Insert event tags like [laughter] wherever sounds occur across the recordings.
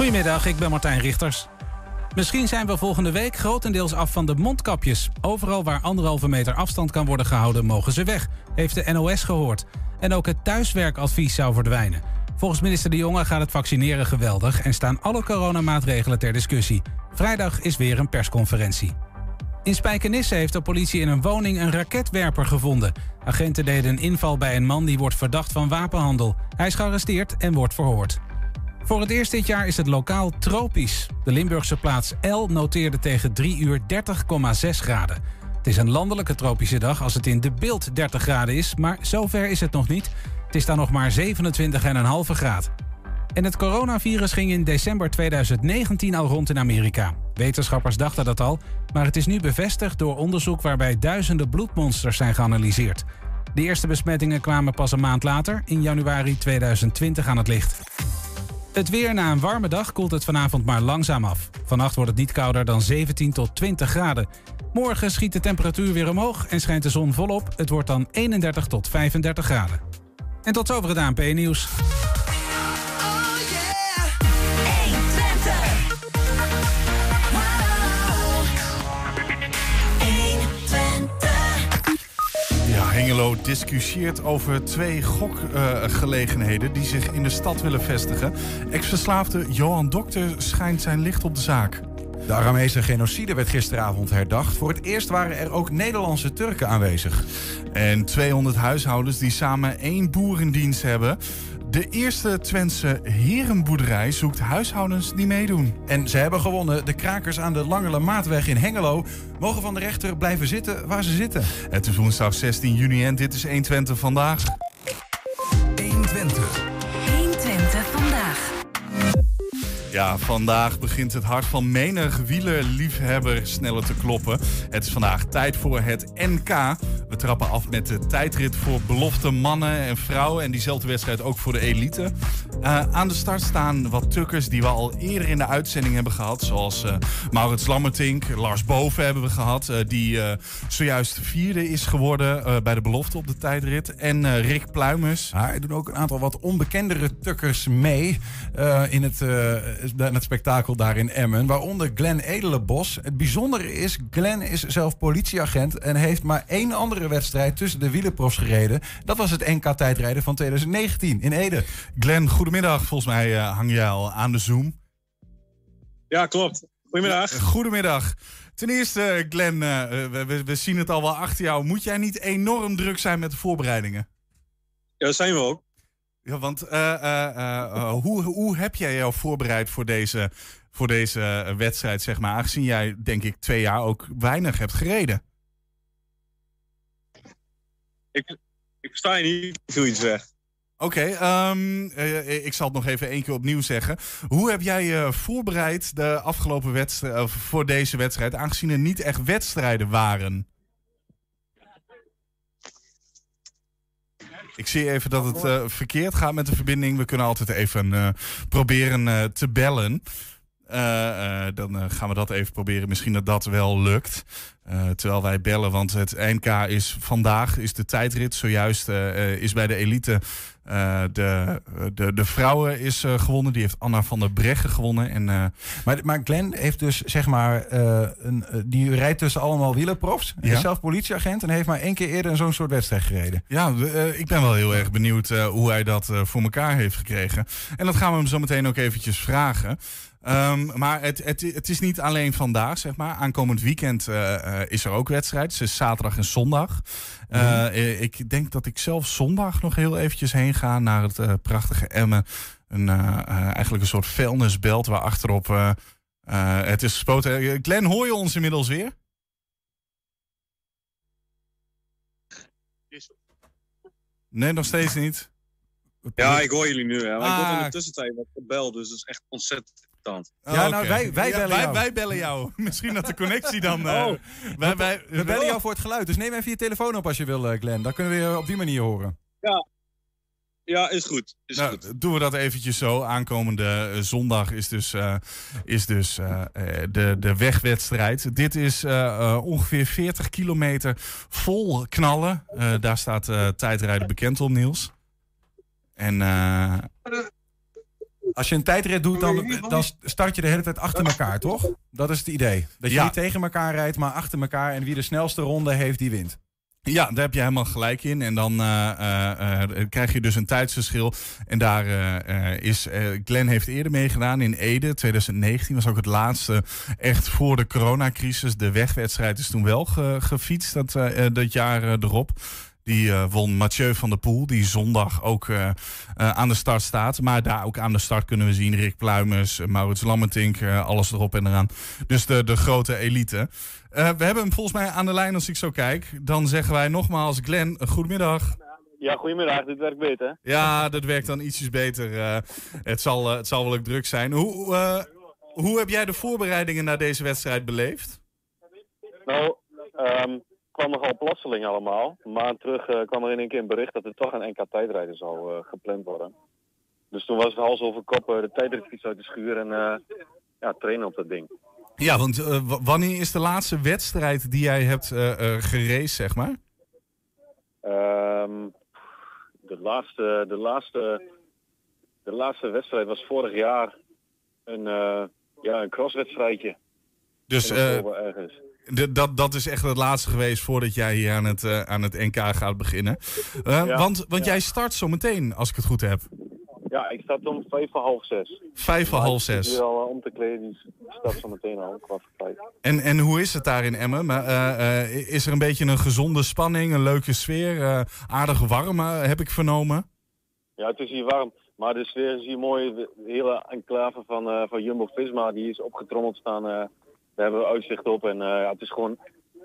Goedemiddag, ik ben Martijn Richters. Misschien zijn we volgende week grotendeels af van de mondkapjes. Overal waar anderhalve meter afstand kan worden gehouden, mogen ze weg, heeft de NOS gehoord. En ook het thuiswerkadvies zou verdwijnen. Volgens minister De Jonge gaat het vaccineren geweldig en staan alle coronamaatregelen ter discussie. Vrijdag is weer een persconferentie. In Spijkenisse heeft de politie in een woning een raketwerper gevonden. Agenten deden een inval bij een man die wordt verdacht van wapenhandel. Hij is gearresteerd en wordt verhoord. Voor het eerst dit jaar is het lokaal tropisch. De Limburgse plaats L noteerde tegen 3 uur 30,6 graden. Het is een landelijke tropische dag als het in de beeld 30 graden is, maar zover is het nog niet. Het is dan nog maar 27,5 graad. En het coronavirus ging in december 2019 al rond in Amerika. Wetenschappers dachten dat al, maar het is nu bevestigd door onderzoek waarbij duizenden bloedmonsters zijn geanalyseerd. De eerste besmettingen kwamen pas een maand later, in januari 2020, aan het licht. Het weer na een warme dag koelt het vanavond maar langzaam af. Vannacht wordt het niet kouder dan 17 tot 20 graden. Morgen schiet de temperatuur weer omhoog en schijnt de zon volop. Het wordt dan 31 tot 35 graden. En tot zover het ANP-nieuws. Hengelo discussieert over twee gokgelegenheden die zich in de stad willen vestigen. Ex-verslaafde Johan Dokter schijnt zijn licht op de zaak. De Aramese genocide werd gisteravond herdacht. Voor het eerst waren er ook Nederlandse Turken aanwezig. En 200 huishoudens die samen één boerendienst hebben. De eerste Twentse herenboerderij zoekt huishoudens die meedoen. En ze hebben gewonnen. De krakers aan de Langele Maatweg in Hengelo mogen van de rechter blijven zitten waar ze zitten. Het is woensdag 16 juni en dit is 120 vandaag. 120. 120 vandaag. Ja, vandaag begint het hart van menig wielerliefhebber sneller te kloppen. Het is vandaag tijd voor het NK. Trappen af met de tijdrit voor belofte mannen en vrouwen. En diezelfde wedstrijd ook voor de elite. Uh, aan de start staan wat tukkers die we al eerder in de uitzending hebben gehad. Zoals uh, Maurits Lammertink, Lars Boven hebben we gehad. Uh, die zojuist vierde is geworden bij de belofte op de tijdrit. En Rick Pluimers. Ja, er doen ook een aantal wat onbekendere tukkers mee in het het spektakel daar in Emmen. Waaronder Glenn Edelenbos. Het bijzondere is, Glenn is zelf politieagent en heeft maar één andere wedstrijd tussen de wielerprofs gereden. Dat was het NK-tijdrijden van 2019 in Ede. Glenn, goedemiddag. Volgens mij uh, hang jij al aan de Zoom. Ja, klopt. Goedemiddag. Goedemiddag. Ten eerste, Glenn, uh, we, we, zien het al wel achter jou. Moet jij niet enorm druk zijn met de voorbereidingen? Ja, dat zijn we ook. Ja, want uh, hoe, hoe heb jij jou voorbereid voor deze, voor deze wedstrijd, zeg maar? Aangezien jij, denk ik, twee jaar ook weinig hebt gereden. Ik, ik versta je niet, veel iets weg. Oké, okay, um, ik zal het nog even één keer opnieuw zeggen. Hoe heb jij je voorbereid de afgelopen wedstrijd, voor deze wedstrijd, aangezien er niet echt wedstrijden waren? Ik zie even dat het verkeerd gaat met de verbinding. We kunnen altijd even proberen te bellen. Dan gaan we dat even proberen. Misschien dat dat wel lukt. terwijl wij bellen, want het NK is vandaag, is de tijdrit. Zojuist is bij de elite uh, de, de, de vrouwen is uh, gewonnen. Die heeft Anna van der Breggen gewonnen. En, uh... maar, maar Glenn heeft dus, zeg maar, een, die rijdt tussen allemaal wielerprofs. Ja? Is zelf politieagent en heeft maar één keer eerder zo'n soort wedstrijd gereden. Ja, ik ben wel heel erg benieuwd hoe hij dat voor elkaar heeft gekregen. En dat gaan we hem zo meteen ook eventjes vragen. Um, maar het, het, het, is niet alleen vandaag, zeg maar. Aankomend weekend uh, uh, is er ook wedstrijd. Het is zaterdag en zondag. Uh, mm. Ik denk dat ik zelf zondag nog heel eventjes heen ga naar het prachtige Emmen. Een, eigenlijk een soort vuilnisbelt waar achterop het is gespoten. Glenn, hoor je ons inmiddels weer? Nee, nog steeds niet. Ja, ik hoor jullie nu. Maar ah. ik word in de tussentijd wat gebeld, dus dat is echt ontzettend ja, nou, wij, wij bellen ja, jou. Wij, bellen jou. [laughs] Misschien dat de connectie dan... Uh, [laughs] oh, wij, wij, we, bellen jou voor het geluid. Dus neem even je telefoon op als je wil, Glenn. Dan kunnen we je op die manier horen. Ja, ja, is goed. Is nou, goed. Doen we dat eventjes zo. Aankomende zondag is dus, uh, is dus uh, de, de wegwedstrijd. Dit is uh, ongeveer 40 kilometer vol knallen. daar staat tijdrijden bekend om, Niels. En Als je een tijdrit doet, dan, dan start je de hele tijd achter elkaar, toch? Dat is het idee. Dat je Ja. niet tegen elkaar rijdt, maar achter elkaar. En wie de snelste ronde heeft, die wint. Ja, daar heb je helemaal gelijk in. En dan eh, eh, eh, krijg je dus een tijdsverschil. En daar eh, eh, is. eh, Glenn heeft eerder meegedaan in Ede. 2019 was ook het laatste. Echt voor de coronacrisis. De wegwedstrijd is toen wel ge- gefietst dat, dat jaar erop. Die eh, won Mathieu van der Poel, die zondag ook eh, eh, aan de start staat. Maar daar ook aan de start kunnen we zien Rick Pluimers, Maurits Lammertink, alles erop en eraan. Dus de, de grote elite. We hebben hem volgens mij aan de lijn als ik zo kijk. Dan zeggen wij nogmaals, Glenn, goedemiddag. Ja, goedemiddag. Dit werkt beter. Ja, dat werkt dan ietsjes beter. Het, zal, het zal wel ook druk zijn. Hoe, hoe heb jij de voorbereidingen naar deze wedstrijd beleefd? Nou, ehm kwam nogal plotseling allemaal. Een maand terug eh, kwam er in één keer een bericht dat er toch een NK tijdrijden zou eh, gepland worden. Dus toen was het hals over kop eh, de tijdritfiets uit de schuur en ja, trainen op dat ding. Ja, want wanneer is de laatste wedstrijd die jij hebt geraced, zeg maar? Ehm, de, laatste, de, laatste, de laatste wedstrijd was vorig jaar een, ja, een crosswedstrijdje. Dus ergens. De- dat, dat is echt het laatste geweest voordat jij hier aan het, eh, aan het NK gaat beginnen. Eh, Ja, want want ja. jij start zo meteen, als ik het goed heb. Ja, ik sta om vijf voor half zes. Vijf voor half zes. al eh, om te kleden, die staat zo meteen al, kwart voor vijf. En, en hoe is het daar in Emmen? Is er een beetje een gezonde spanning, een leuke sfeer? aardig warm, heb ik vernomen. Ja, het is hier warm. Maar de sfeer is hier mooi. De hele enclave van, van Jumbo-Visma die is opgetrommeld staan. Daar hebben we uitzicht op. En eh, ja, het is gewoon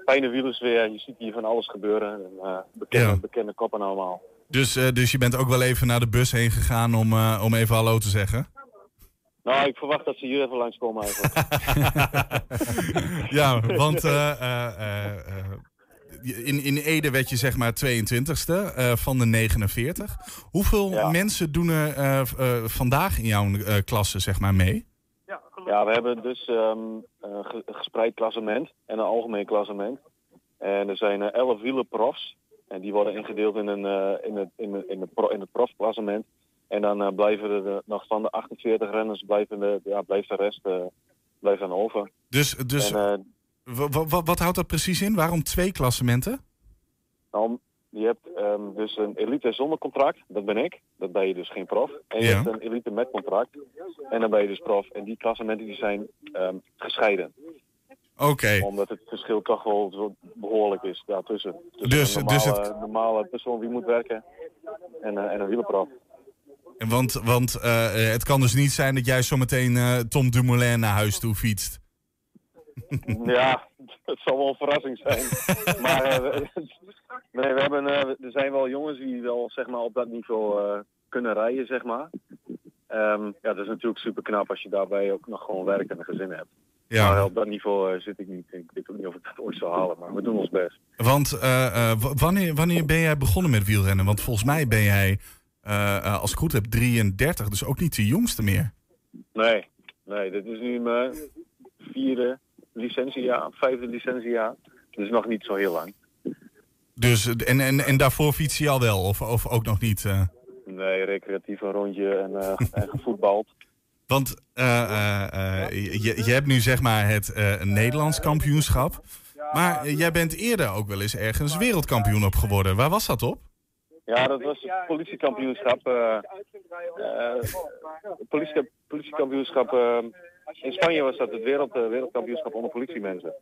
fijne wielersfeer. Je ziet hier van alles gebeuren. En, eh, bekende, Ja. bekende koppen allemaal. Dus, eh, dus je bent ook wel even naar de bus heen gegaan om, om even hallo te zeggen? Nou, ik verwacht dat ze hier even langskomen eigenlijk. [laughs] ja, want in, in Ede werd je zeg maar 22ste eh, van de 49. Hoeveel Ja. mensen doen er vandaag in jouw klasse zeg maar mee? Ja, we hebben dus ehm, een ge- gespreid klassement en een algemeen klassement. En er zijn eh, 11 wielerprofs. En die worden ingedeeld in, een, eh, in, het, in, het, in, het pro, in het profklassement. En dan eh, blijven er eh, nog van de 48 renners blijven de, ja, blijft de rest eh, blijft dan over. Dus, dus En, eh, wa- wa- wa- wat houdt dat precies in? Waarom twee klassementen? Nou, je hebt ehm, dus een elite zonder contract, dat ben ik. Dat ben je dus geen prof. En je Ja. hebt een elite met contract. En dan ben je dus prof. En die klassementen die zijn ehm, gescheiden. Oké. Omdat het verschil toch wel behoorlijk is daartussen. Tussen Dus- een dus normale, het- normale persoon die moet werken en, eh, en een wielerprof. En Want, want eh, het kan dus niet zijn dat jij zometeen eh Tom Dumoulin naar huis toe fietst. ja, [laughs] het zal wel een verrassing zijn. [laughs] maar nee, we hebben, eh, er zijn wel jongens die wel zeg maar, op dat niveau eh, kunnen rijden, zeg maar. Ehm, ja, dat is natuurlijk super knap als je daarbij ook nog gewoon werk en een gezin hebt. Maar Ja, op dat niveau eh, zit ik niet. Ik weet ook niet of ik dat ooit zal halen, maar we doen ons best. want wanneer, wanneer ben jij begonnen met wielrennen? Want volgens mij ben jij, als ik goed heb, 33, dus ook niet de jongste meer. Nee, nee, dit is nu mijn vierde licentiejaar, vijfde licentiejaar. Dus nog niet zo heel lang. Dus, en, en, en daarvoor fiets je al wel, of, of ook nog niet? eh? Nee, recreatief een rondje en, eh, en gevoetbald. [laughs] Want eh, je, je hebt nu zeg maar het Nederlands kampioenschap. Maar jij bent eerder ook wel eens ergens wereldkampioen op geworden. Waar was dat op? Ja, dat was het politiekampioenschap. politie, politiekampioenschap. in Spanje was dat het wereld, wereldkampioenschap onder politiemensen.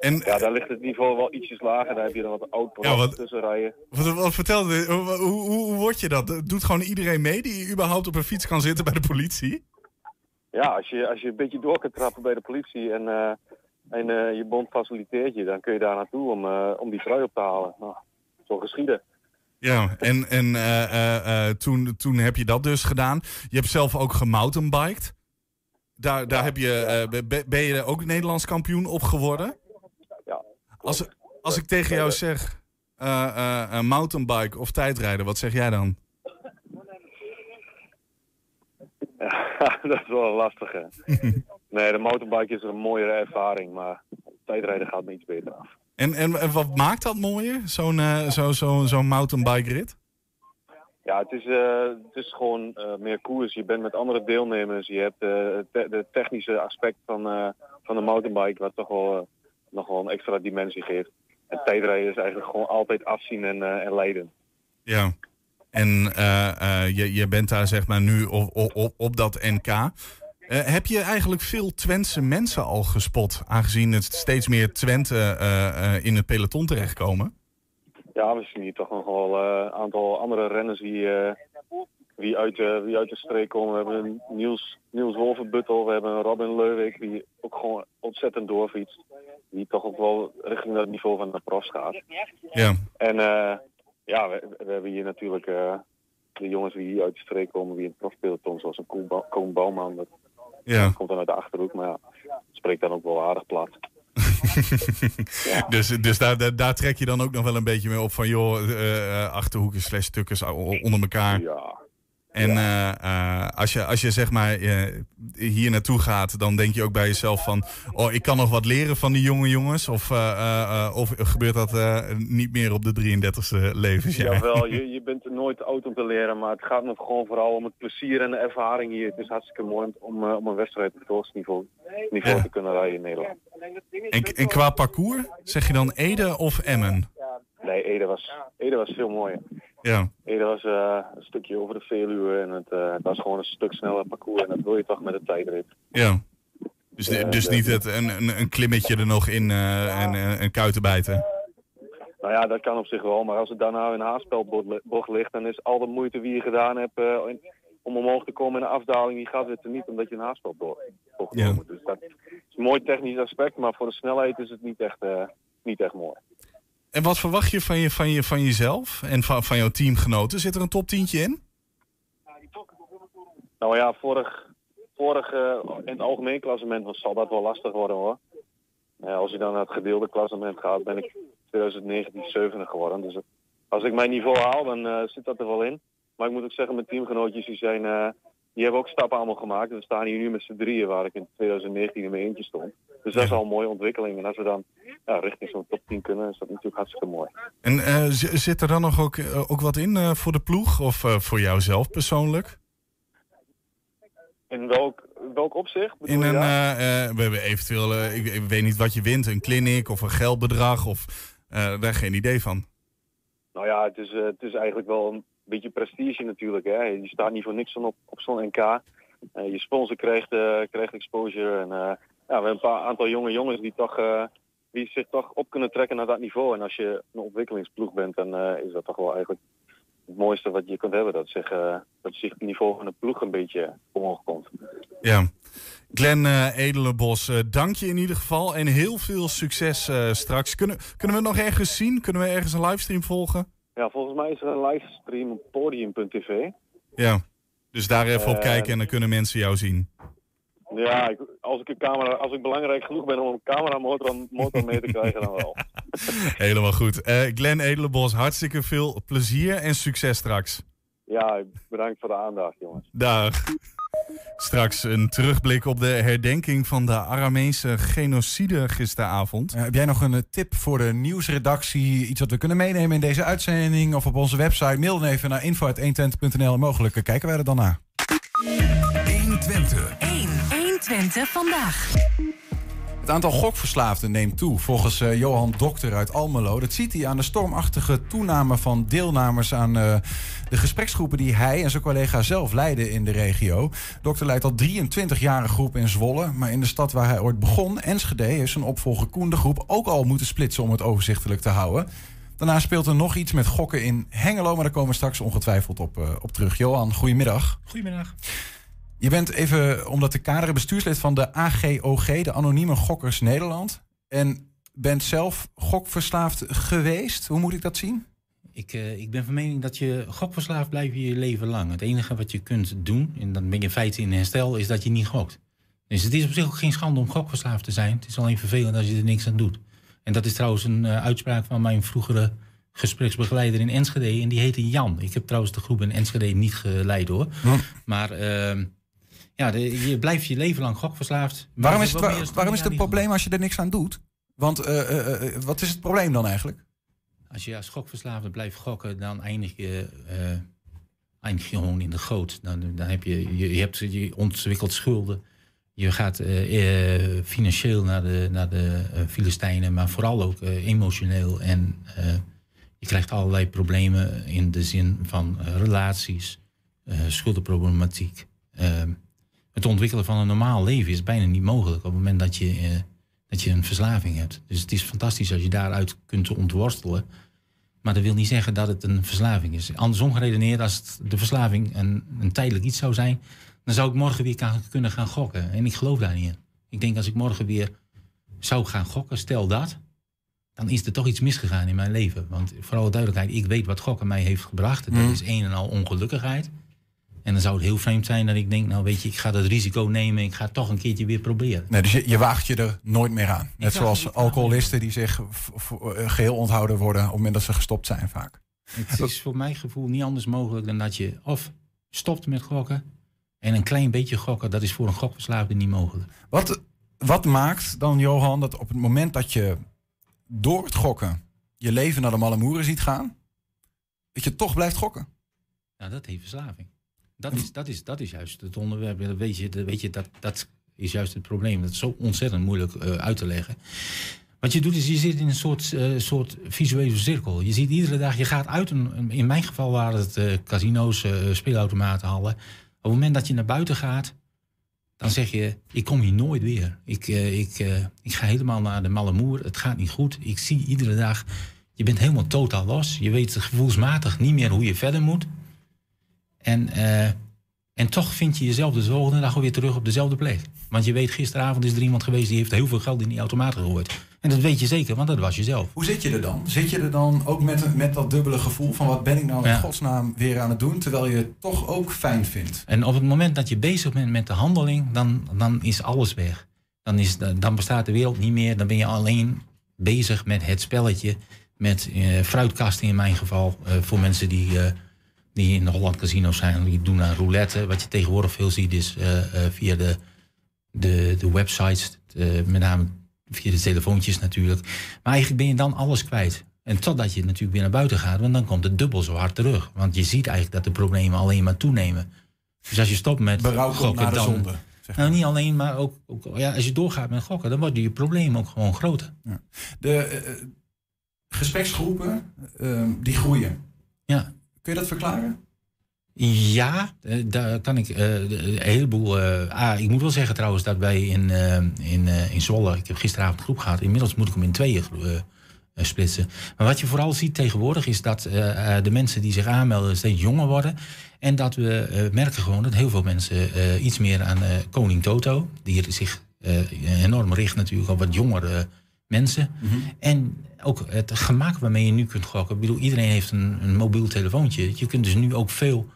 En Ja, daar ligt het niveau wel ietsjes lager. Daar heb je dan wat oud Ja, wat- tussen rijden. wat, wat vertel je, hoe, hoe, hoe word je dat? Doet gewoon iedereen mee die überhaupt op een fiets kan zitten bij de politie? Ja, als je, als je een beetje door kunt trappen bij de politie en, eh, en eh, je bond faciliteert je, dan kun je daar naartoe om, eh, om die trui op te halen. Nou, zo geschieden. Ja, en, en toen, toen heb je dat dus gedaan. Je hebt zelf ook gemountainbiked. Daar, daar heb je, be- ben je ook Nederlands kampioen op geworden? Ja. Als, als ik tegen jou zeg eh, eh, mountainbike of tijdrijden, wat zeg jij dan? [laughs] dat is wel een lastige. [laughs] nee, de motorbike is een mooiere ervaring, maar tijdrijden gaat me iets beter af. En, en, en wat maakt dat mooier, zo'n eh, zo, zo, zo'n mountainbike rit? Ja, het is, het is gewoon meer koers. Je bent met andere deelnemers. Je hebt te- de technische aspect van, van de mountainbike, wat toch wel, nog wel een extra dimensie geeft. En tijdrijden is eigenlijk gewoon altijd afzien en, eh, en leiden. Ja. En eh, eh, je, je bent daar zeg maar nu op, op, dat NK. Eh, heb je eigenlijk veel Twentse mensen al gespot? Aangezien het steeds meer Twente eh, eh, in het peloton terechtkomen. Ja, we zien hier toch nog wel eh, een aantal andere renners die, eh, die, uit, de- die uit de streek komen. We hebben een Niels, Niels Wolvenbuttel, we hebben een Robin Leuwik die ook gewoon ontzettend doorfietst. Die toch ook wel richting dat niveau van de profs gaat. Ja. En eh, ja, we, we hebben hier natuurlijk eh, de jongens die hier uit de streek komen, die in het profpeloton, zoals een Koen, Bou- Koen Bouwman. Dat Ja. komt dan uit de Achterhoek, maar ja, spreekt dan ook wel aardig plat. [laughs] Dus, dus daar, daar, daar trek je dan ook nog wel een beetje mee op van joh, achterhoeken slash onder elkaar. Ja, En eh, eh, als, je, als je zeg maar eh, hier naartoe gaat, dan denk je ook bij jezelf van... oh, ik kan nog wat leren van die jonge jongens. Of, of gebeurt dat niet meer op de 33ste levensjaar? Jawel, [laughs] je, je bent er nooit oud om te leren, maar het gaat me gewoon vooral om het plezier en de ervaring hier. Het is hartstikke mooi om, om een wedstrijd op het hoogste niveau, niveau Ja. te kunnen rijden in Nederland. En, en qua parcours, zeg je dan Ede of Emmen? Nee, Ede was, Ede was veel mooier. Ja, Ede was eh, een stukje over de Veluwe en het, eh, het was gewoon een stuk sneller parcours. En dat wil je toch met de tijdrit. ja. Dus, dus dat- niet het, een, een, een klimmetje er nog in eh, en een kuiten bijten. Nou ja, dat kan op zich wel, maar als het daarna in een haarspelbocht ligt, dan is al de moeite die je gedaan hebt in- om omhoog te komen in een afdaling, die gaat het er niet omdat je een haarspelbocht Ja. moet. Dus dat is een mooi technisch aspect, maar voor de snelheid is het niet echt, niet echt mooi. En wat verwacht je van, je, van, je, van jezelf en van, van jouw teamgenoten? Zit er een top 10 in? Nou ja, vorig, vorig in het algemeen klassement zal dat wel lastig worden hoor. Als je dan naar het gedeelde klassement gaat, ben ik 2019 zevende geworden. Dus als ik mijn niveau haal, dan eh, zit dat er wel in. Maar ik moet ook zeggen, mijn teamgenootjes die zijn, eh, die hebben ook stappen allemaal gemaakt. We staan hier nu met z'n drieën, waar ik in 2019 in mijn eentje stond. Dus dat is al een mooie ontwikkeling. En als we dan ja, richting zo'n top 10 kunnen, is dat natuurlijk hartstikke mooi. En eh, zit er dan nog ook, eh, ook wat in eh, voor de ploeg of voor jouzelf persoonlijk? In welk, welk opzicht? In een, we hebben eventueel, ik, ik weet niet wat je wint, een clinic of een geldbedrag of daar geen idee van. Nou ja, het is, het is eigenlijk wel een beetje prestige natuurlijk. Hè. Je staat niet voor niks op, op zo'n NK. Eh, je sponsor krijgt, eh, krijgt exposure. En, eh, ja, we hebben een paar aantal jonge jongens die, toch, die zich toch op kunnen trekken naar dat niveau. En als je een ontwikkelingsploeg bent, dan is dat toch wel eigenlijk het mooiste wat je kunt hebben. Dat zich, dat zich het niveau van de ploeg een beetje omhoog komt. Ja. Glenn eh Edelenbos, dank je in ieder geval en heel veel succes straks. Kunnen, kunnen we nog ergens zien? Kunnen we ergens een livestream volgen? Ja, volgens mij is er een livestream op podium.tv. Ja. Dus daar even op Eh, kijken en dan kunnen mensen jou zien. Ja, ik, als, ik een camera, als ik belangrijk genoeg ben om een cameramotor motor mee te krijgen, dan wel. [laughs] Helemaal goed. Eh Glenn Edelenbos, hartstikke veel plezier en succes straks. Ja, bedankt voor de aandacht, jongens. Dag. Straks een terugblik op de herdenking van de Aramese genocide gisteravond. Eh, heb jij nog een eh, tip voor de nieuwsredactie? Iets wat we kunnen meenemen in deze uitzending of op onze website? Mail dan even naar info.120.nl en mogelijk eh, kijken wij er dan naar. 1 120 vandaag. Het aantal gokverslaafden neemt toe, volgens eh, Johan Dokter uit Almelo. Dat ziet hij aan de stormachtige toename van deelnemers aan eh, de gespreksgroepen die hij en zijn collega zelf leiden in de regio. Dokter leidt al 23 jaar een groep in Zwolle, maar in de stad waar hij ooit begon, Enschede, heeft zijn opvolger Koen de groep ook al moeten splitsen om het overzichtelijk te houden. Daarna speelt er nog iets met gokken in Hengelo, maar daar komen we straks ongetwijfeld op, eh, op terug. Johan, goedemiddag. Goedemiddag. Je bent even, om dat te kaderen, bestuurslid van de AGOG, de Anonieme Gokkers Nederland. En bent zelf gokverslaafd geweest. Hoe moet ik dat zien? Ik, eh, ik ben van mening dat je gokverslaafd blijft je leven lang. Het enige wat je kunt doen, en dan ben je in feite in herstel, is dat je niet gokt. Dus het is op zich ook geen schande om gokverslaafd te zijn. Het is alleen vervelend als je er niks aan doet. En dat is trouwens een eh, uitspraak van mijn vroegere gespreksbegeleider in Enschede. En die heette Jan. Ik heb trouwens de groep in Enschede niet geleid hoor. Maar ehm, ja, de- je blijft je leven lang gokverslaafd. Waarom is het, waarom is het een probleem als je er niks aan doet? Want eh, eh, eh, wat is het probleem dan eigenlijk? Als je als gokverslaafde blijft gokken, dan eindig je eindig je gewoon in de goot. Dan, dan heb je, je, je hebt je ontwikkeld schulden. Je gaat financieel naar de, naar de Filistijnen, maar vooral ook emotioneel. En je krijgt allerlei problemen in de zin van relaties, schuldenproblematiek. Eh, het ontwikkelen van een normaal leven is bijna niet mogelijk op het moment dat je, eh, dat je een verslaving hebt. Dus het is fantastisch als je daaruit kunt ontworstelen. Maar dat wil niet zeggen dat het een verslaving is. Andersom geredeneerd, als het de verslaving een, een tijdelijk iets zou zijn, dan zou ik morgen weer kan- kunnen gaan gokken. En ik geloof daar niet in. Ik denk als ik morgen weer zou gaan gokken, stel dat, dan is er toch iets misgegaan in mijn leven. Want voor alle duidelijkheid, ik weet wat gokken mij heeft gebracht. Dat Mhm. is een en al ongelukkigheid. En dan zou het heel vreemd zijn dat ik denk, nou weet je, ik ga dat risico nemen. Ik ga het toch een keertje weer proberen. Nee, dus je, je waagt je er nooit meer aan. Net zoals alcoholisten die zich eh, geheel onthouden worden op het moment dat ze gestopt zijn vaak. Het is voor mijn gevoel niet anders mogelijk dan dat je of stopt met gokken. En een klein beetje gokken, dat is voor een gokverslaafde niet mogelijk. Wat, wat maakt dan, Johan, dat op het moment dat je door het gokken je leven naar de malle moeren ziet gaan, dat je toch blijft gokken? Nou, dat heeft verslaving. Dat is, dat is, dat is juist het onderwerp. Dat weet je, weet je dat, dat is juist het probleem. Dat is zo ontzettend moeilijk eh, uit te leggen. Wat je doet is, je zit in een soort, eh, soort visuele cirkel. Je ziet iedere dag, je gaat uit, een, in mijn geval waren het eh, casino's, speelautomaten, hallen. Op het moment dat je naar buiten gaat, dan zeg je, ik kom hier nooit weer. Ik, ik, ik ga helemaal naar de malle moer, het gaat niet goed. Ik zie iedere dag, je bent helemaal totaal los. Je weet gevoelsmatig niet meer hoe je verder moet. En, eh, en toch vind je jezelf de volgende dag weer terug op dezelfde plek. Want je weet, gisteravond is er iemand geweest die heeft heel veel geld in die automaat gegooid. En dat weet je zeker, want dat was jezelf. Hoe zit je er dan? Zit je er dan ook met, met dat dubbele gevoel van wat ben ik nou in Ja. godsnaam weer aan het doen, terwijl je het toch ook fijn vindt? En op het moment dat je bezig bent met de handeling, dan, dan is alles weg. Dan, is, dan bestaat de wereld niet meer. Dan ben je alleen bezig met het spelletje. Met eh, fruitkasten in mijn geval. eh, voor mensen die, eh, die in de Holland Casino's zijn. Die doen aan roulette. Wat je tegenwoordig veel ziet is eh, eh, via de, de, de websites. eh, met name via de telefoontjes natuurlijk. Maar eigenlijk ben je dan alles kwijt. En totdat je natuurlijk weer naar buiten gaat. Want dan komt het dubbel zo hard terug. Want je ziet eigenlijk dat de problemen alleen maar toenemen. Dus als je stopt met Berouw gokken, de dan, zonde. Zeg nou, niet alleen, maar ook, ook ja, als je doorgaat met gokken, dan worden je problemen ook gewoon groter. De eh, gespreksgroepen, eh, die groeien. Ja. Kun je dat verklaren? Ja, eh, daar kan ik eh, een heleboel. eh, ah, ik moet wel zeggen trouwens dat wij in, in, in Zwolle, ik heb gisteravond een groep gehad, inmiddels moet ik hem in tweeën splitsen. Maar wat je vooral ziet tegenwoordig is dat de mensen die zich aanmelden steeds jonger worden. En dat we merken gewoon dat heel veel mensen iets meer aan Koning Toto, die zich enorm richt natuurlijk op wat jongere mensen. En ook het gemak waarmee je nu kunt gokken. Ik bedoel, iedereen heeft een, een mobiel telefoontje. Je kunt dus nu ook veel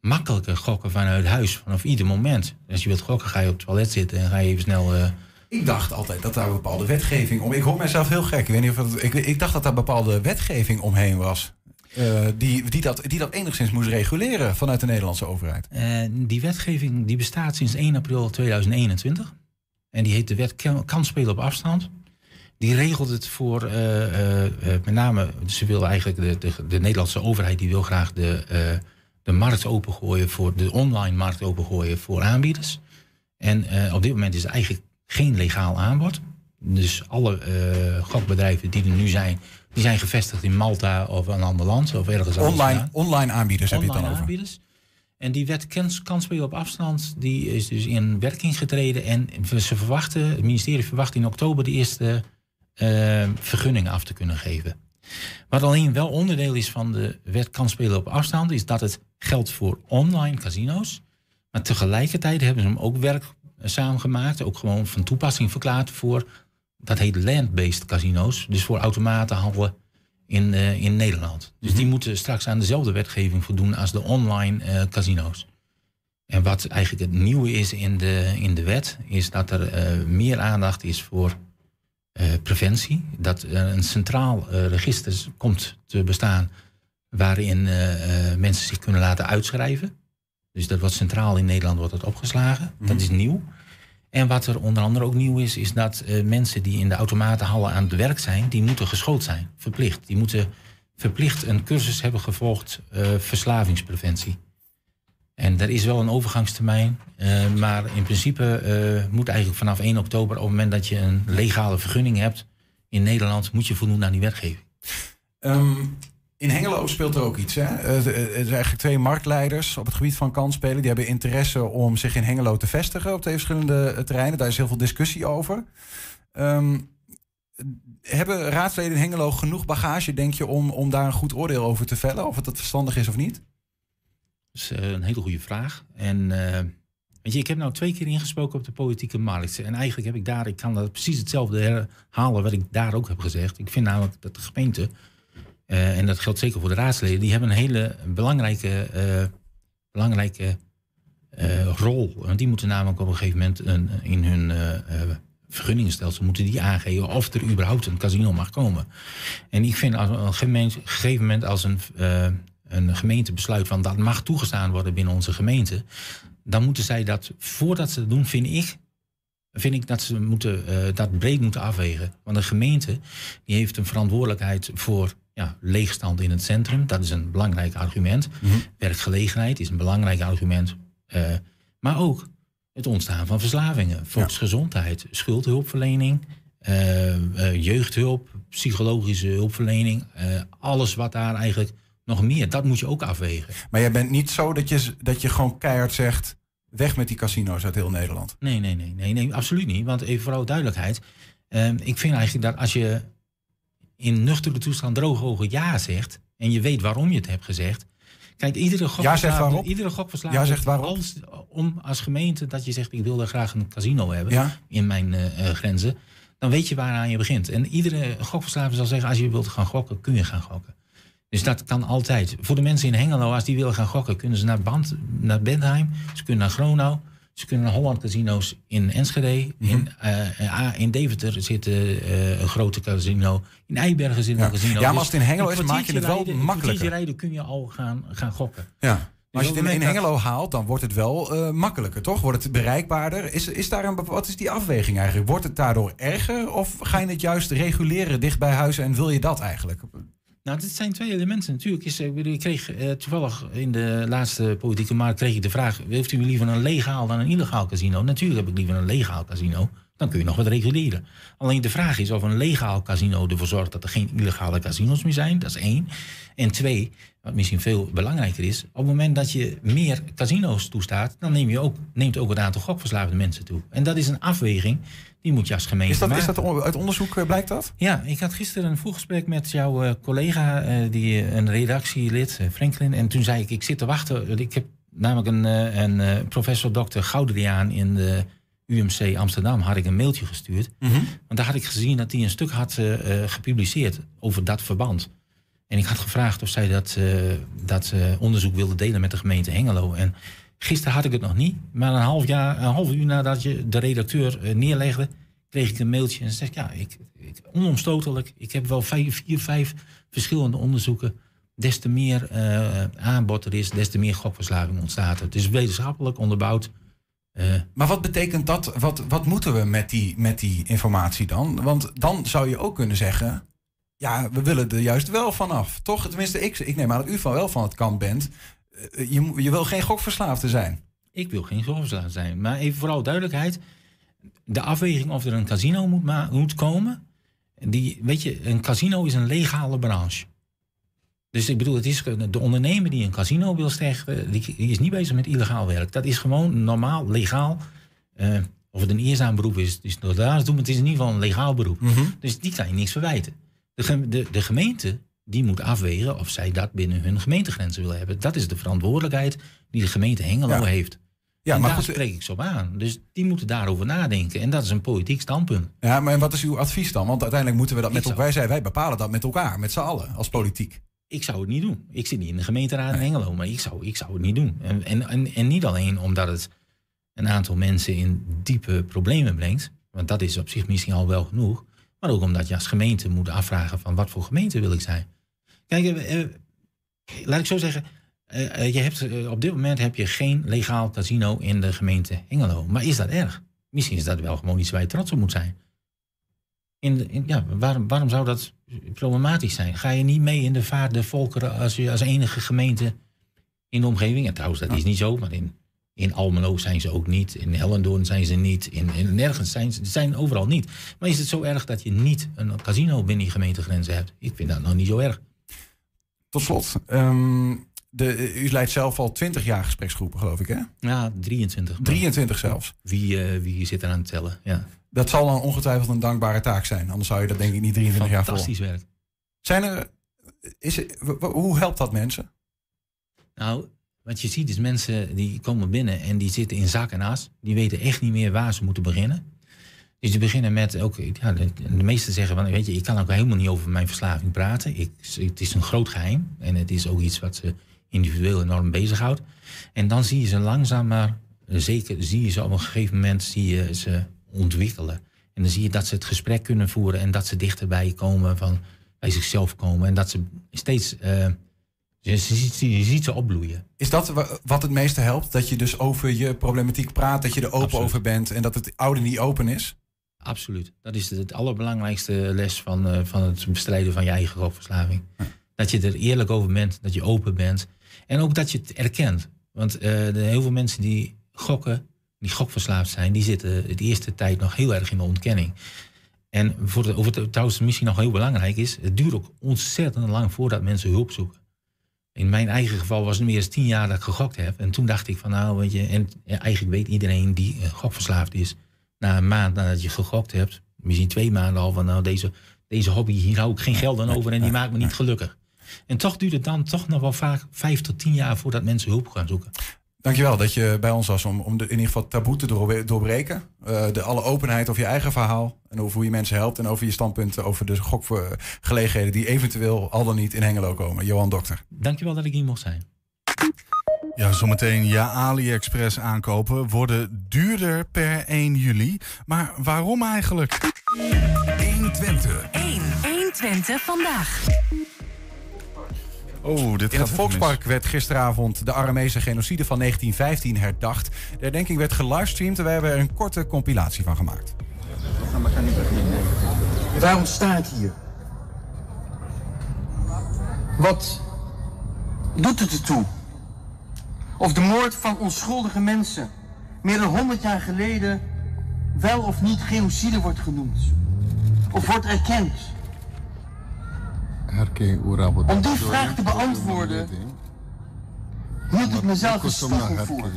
makkelijker gokken vanuit huis, vanaf ieder moment. Als je wilt gokken, ga je op het toilet zitten en ga je even snel. eh, Ik dacht altijd dat daar een bepaalde wetgeving om. Ik hoor mezelf heel gek. Ik, weet niet of het, ik, ik dacht dat daar bepaalde wetgeving omheen was. eh, die, die, dat, die dat enigszins moest reguleren vanuit de Nederlandse overheid. eh, die wetgeving die bestaat sinds 1 april 2021. En die heet de wet kan- Kansspelen op afstand. Die regelt het voor eh, eh, eh, met name, ze wil eigenlijk de, de, de Nederlandse overheid die wil graag de, de markt opengooien voor de online markt opengooien voor aanbieders. En op dit moment is er eigenlijk geen legaal aanbod. Dus alle gokbedrijven die er nu zijn, die zijn gevestigd in Malta of een ander land of ergens anders. Online, vandaan online aanbieders heb je het dan online over. aanbieders. En die wet kans- kansspelen op afstand die is dus in werking getreden. En ze verwachten, het ministerie verwacht in oktober de eerste eh, vergunningen af te kunnen geven. Wat alleen wel onderdeel is van de wet kansspelen op afstand, is dat het geldt voor online casino's. Maar tegelijkertijd hebben ze hem ook werkzaam gemaakt, ook gewoon van toepassing verklaard voor, dat heet land-based casino's. Dus voor automatenhandelen in, eh, in Nederland. Dus die moeten straks aan dezelfde wetgeving voldoen als de online eh, casino's. En wat eigenlijk het nieuwe is in de, in de wet, is dat er eh, meer aandacht is voor preventie. Dat er een centraal eh, register komt te bestaan waarin eh, eh, mensen zich kunnen laten uitschrijven. Dus dat wordt centraal in Nederland wordt dat opgeslagen. Dat is nieuw. En wat er onder andere ook nieuw is, is dat eh, mensen die in de automatenhallen aan het werk zijn, die moeten geschoold zijn, verplicht. Die moeten verplicht een cursus hebben gevolgd, eh, verslavingspreventie. En er is wel een overgangstermijn. eh, maar in principe eh, moet eigenlijk vanaf 1 oktober, op het moment dat je een legale vergunning hebt in Nederland, moet je voldoen aan die wetgeving. Ehm, in Hengelo speelt er ook iets. Hè? Eh, Er zijn eigenlijk twee marktleiders op het gebied van kansspelen. Die hebben interesse om zich in Hengelo te vestigen op twee verschillende terreinen. Daar is heel veel discussie over. Ehm, hebben raadsleden in Hengelo genoeg bagage, denk je, om, om daar een goed oordeel over te vellen? Of het dat verstandig is of niet? Eh, een hele goede vraag. En eh, weet je, ik heb nou twee keer ingesproken op de politieke markt. En eigenlijk heb ik daar, ik kan dat precies hetzelfde herhalen wat ik daar ook heb gezegd. Ik vind namelijk dat de gemeente, eh, en dat geldt zeker voor de raadsleden, die hebben een hele belangrijke, belangrijke rol. Want die moeten namelijk op een gegeven moment een, in hun vergunningenstelsel moeten die aangeven of er überhaupt een casino mag komen. En ik vind als een gemeente, gegeven moment als een, een gemeente besluit van dat mag toegestaan worden binnen onze gemeente, dan moeten zij dat, voordat ze dat doen, vind ik, vind ik dat ze moeten, eh, dat breed moeten afwegen. Want een gemeente die heeft een verantwoordelijkheid voor ja, leegstand in het centrum. Dat is een belangrijk argument. Werkgelegenheid is een belangrijk argument. Eh, maar ook het ontstaan van verslavingen, volksgezondheid, schuldhulpverlening, eh, jeugdhulp, psychologische hulpverlening, alles wat daar eigenlijk nog meer, dat moet je ook afwegen. Maar jij bent niet zo dat je, dat je gewoon keihard zegt... weg met die casino's uit heel Nederland. Nee, nee, nee, nee, nee absoluut niet. Want even vooral duidelijkheid. ehm, ik vind eigenlijk dat als je in nuchtere toestand droge ogen ja zegt... en je weet waarom je het hebt gezegd... Kijk, iedere gokverslaafde, waarop? iedere gokverslaafde Ja zegt waarop? als, om als gemeente dat je zegt... ik wil daar graag een casino hebben Ja? in mijn eh, eh, grenzen... dan weet je waaraan je begint. En iedere gokverslaafde zal zeggen... als je wilt gaan gokken, kun je gaan gokken. Dus dat kan altijd. Voor de mensen in Hengelo, als die willen gaan gokken... kunnen ze naar, Band, naar Bentheim, ze kunnen naar Gronau... ze kunnen naar Holland Casino's in Enschede. Mhm. in, eh, in Deventer zit eh, een grote casino. In Eibergen zit Ja. een casino. Ja, maar Dus als het in Hengelo is, maak je het wel rijden- makkelijker. Rijden kun je al gaan, gaan gokken. Ja. Maar als je het in, in Hengelo haalt, dan wordt het wel makkelijker, toch? Wordt het bereikbaarder? Is, is daar een, wat is die afweging eigenlijk? Wordt het daardoor erger? Of ga je het juist reguleren dicht bij huis en wil je dat eigenlijk? Nou, dit zijn twee elementen. Natuurlijk is, ik kreeg eh, toevallig in de laatste politieke markt kreeg ik de vraag: heeft u liever een legaal dan een illegaal casino? Natuurlijk heb ik liever een legaal casino. Dan kun je nog wat reguleren. Alleen de vraag is of een legaal casino ervoor zorgt dat er geen illegale casino's meer zijn. Dat is één. En twee, wat misschien veel belangrijker is, op het moment dat je meer casino's toestaat, dan neem je ook, neemt ook het aantal gokverslaafde mensen toe. En dat is een afweging die moet je als gemeente Is dat, maken. is dat uit onderzoek eh, blijkt dat? Ja, ik had gisteren een vroeggesprek met jouw eh, collega, eh, die, een redactielid, Franklin. En toen zei ik, ik zit te wachten. Ik heb namelijk een, een professor dokter Goudriaan in de UMC Amsterdam had ik een mailtje gestuurd. Mhm. Want daar had ik gezien dat hij een stuk had gepubliceerd over dat verband. En ik had gevraagd of zij dat, dat onderzoek wilde delen met de gemeente Hengelo. En gisteren had ik het nog niet. Maar een half, jaar, een half uur nadat je de redacteur eh, neerlegde, kreeg ik een mailtje. En ze zegt, ja, ik, onomstotelijk. Ik heb wel vijf, vier, vijf verschillende onderzoeken. Des te meer eh, aanbod er is, des te meer gokverslaving ontstaat. Het is wetenschappelijk onderbouwd. Eh, Maar wat betekent dat? Wat, wat moeten we met die, met die informatie dan? Want dan zou je ook kunnen zeggen... ja, we willen er juist wel vanaf. Toch? Tenminste, ik, ik neem aan dat u van wel van het kant bent. Eh, Je, wil geen gokverslaafde zijn. Ik wil geen gokverslaafd zijn. Maar even vooral duidelijkheid. De afweging of er een casino moet, moet komen. Die, weet je, een casino is een legale branche. Dus ik bedoel, het is, de ondernemer die een casino wil stichten, die, die is niet bezig met illegaal werk. Dat is gewoon normaal, legaal. Eh, of het een eerzaam beroep is, is maar het is in ieder geval een legaal beroep. Dus die kan je niks verwijten. De, de, de gemeente die moet afwegen of zij dat binnen hun gemeentegrenzen willen hebben. Dat is de verantwoordelijkheid die de gemeente Hengelo Ja. heeft. Ja, en maar daar goed, spreek ik zo op aan. Dus die moeten daarover nadenken. En dat is een politiek standpunt. Ja, maar wat is uw advies dan? Want uiteindelijk moeten we dat Ik met elkaar... Wij, zijn, wij bepalen dat met elkaar, met z'n allen, als politiek. Ik zou het niet doen. Ik zit niet in de gemeenteraad in Hengelo, maar ik zou, ik zou het niet doen. En, en, en, en niet alleen omdat het een aantal mensen in diepe problemen brengt. Want dat is op zich misschien al wel genoeg. Maar ook omdat je als gemeente moet afvragen van wat voor gemeente wil ik zijn. Kijk, eh, eh, laat ik zo zeggen. eh, je hebt, op dit moment heb je geen legaal casino in de gemeente Hengelo. Maar is dat erg? Misschien is dat wel gewoon iets waar je trots op moet zijn. In de, ja, waarom, waarom zou dat problematisch zijn? Ga je niet mee in de vaart der volkeren als je als enige gemeente in de omgeving. En trouwens, dat is niet zo, maar in, in Almelo zijn ze ook niet. In Hellendoorn zijn ze niet. In, in nergens zijn ze zijn overal niet. Maar is het zo erg dat je niet een casino binnen die gemeentegrenzen hebt? Ik vind dat nog niet zo erg. Tot slot, ehm, de, u leidt zelf al 20 jaar gespreksgroepen, geloof ik, hè? Ja, 23. 23 zelfs. Wie, uh, wie zit er aan het tellen? Ja. Dat zal dan ongetwijfeld een dankbare taak zijn. Anders zou je dat denk ik niet 23 jaar vol. Fantastisch werk. Zijn er, is hoe helpt dat mensen? Nou, wat je ziet is mensen die komen binnen en die zitten in zak en as. Die weten echt niet meer waar ze moeten beginnen. Dus die beginnen met ook, ja, de, de meesten zeggen van, weet je, ik kan ook helemaal niet over mijn verslaving praten. Ik, het is een groot geheim en het is ook iets wat ze individueel enorm bezighoudt. En dan zie je ze langzaam maar, zeker zie je ze op een gegeven moment, zie je ze ontwikkelen. En dan zie je dat ze het gesprek kunnen voeren en dat ze dichterbij komen van, bij zichzelf komen. En dat ze steeds, uh, je, ziet, je ziet ze opbloeien. Is dat wat het meeste helpt? Dat je dus over je problematiek praat, dat je er open Absoluut. over bent en dat het oude niet open is? Absoluut. Dat is het allerbelangrijkste les van, uh, van het bestrijden van je eigen gokverslaving. Ja. Dat je er eerlijk over bent, dat je open bent. En ook dat je het erkent. Want uh, de, heel veel mensen die gokken, die gokverslaafd zijn, die zitten de eerste tijd nog heel erg in de ontkenning. En voor de, of het trouwens misschien nog heel belangrijk is, het duurt ook ontzettend lang voordat mensen hulp zoeken. In mijn eigen geval was het meer dan tien jaar dat ik gegokt heb. En toen dacht ik van nou, weet je, en eigenlijk weet iedereen die uh, gokverslaafd is, na een maand nadat je gegokt hebt, misschien twee maanden al van nou, deze, deze hobby, hier hou ik geen geld aan over en die maakt me niet gelukkig. En toch duurt het dan toch nog wel vaak vijf tot tien jaar voordat mensen hulp gaan zoeken. Dankjewel dat je bij ons was om, om de, in ieder geval taboe te doorbreken. Uh, de alle openheid over je eigen verhaal en over hoe je mensen helpt. En over je standpunten over de gokgelegenheden die eventueel al dan niet in Hengelo komen. Johan Dokter. Dankjewel dat ik hier mocht zijn. Ja, zometeen ja, AliExpress aankopen worden duurder per 1 juli. Maar waarom eigenlijk? 120. 1, 120 vandaag. Oh, dit In het Volkspark werd gisteravond de Aramese genocide van 1915 herdacht. De herdenking werd gelivestreamd en we hebben er een korte compilatie van gemaakt. Waarom sta ik hier? Wat doet het ertoe? Of de moord van onschuldige mensen meer dan 100 jaar geleden wel of niet genocide wordt genoemd? Of wordt erkend? Om die vraag te beantwoorden, hield ik mezelf een spiegel voor.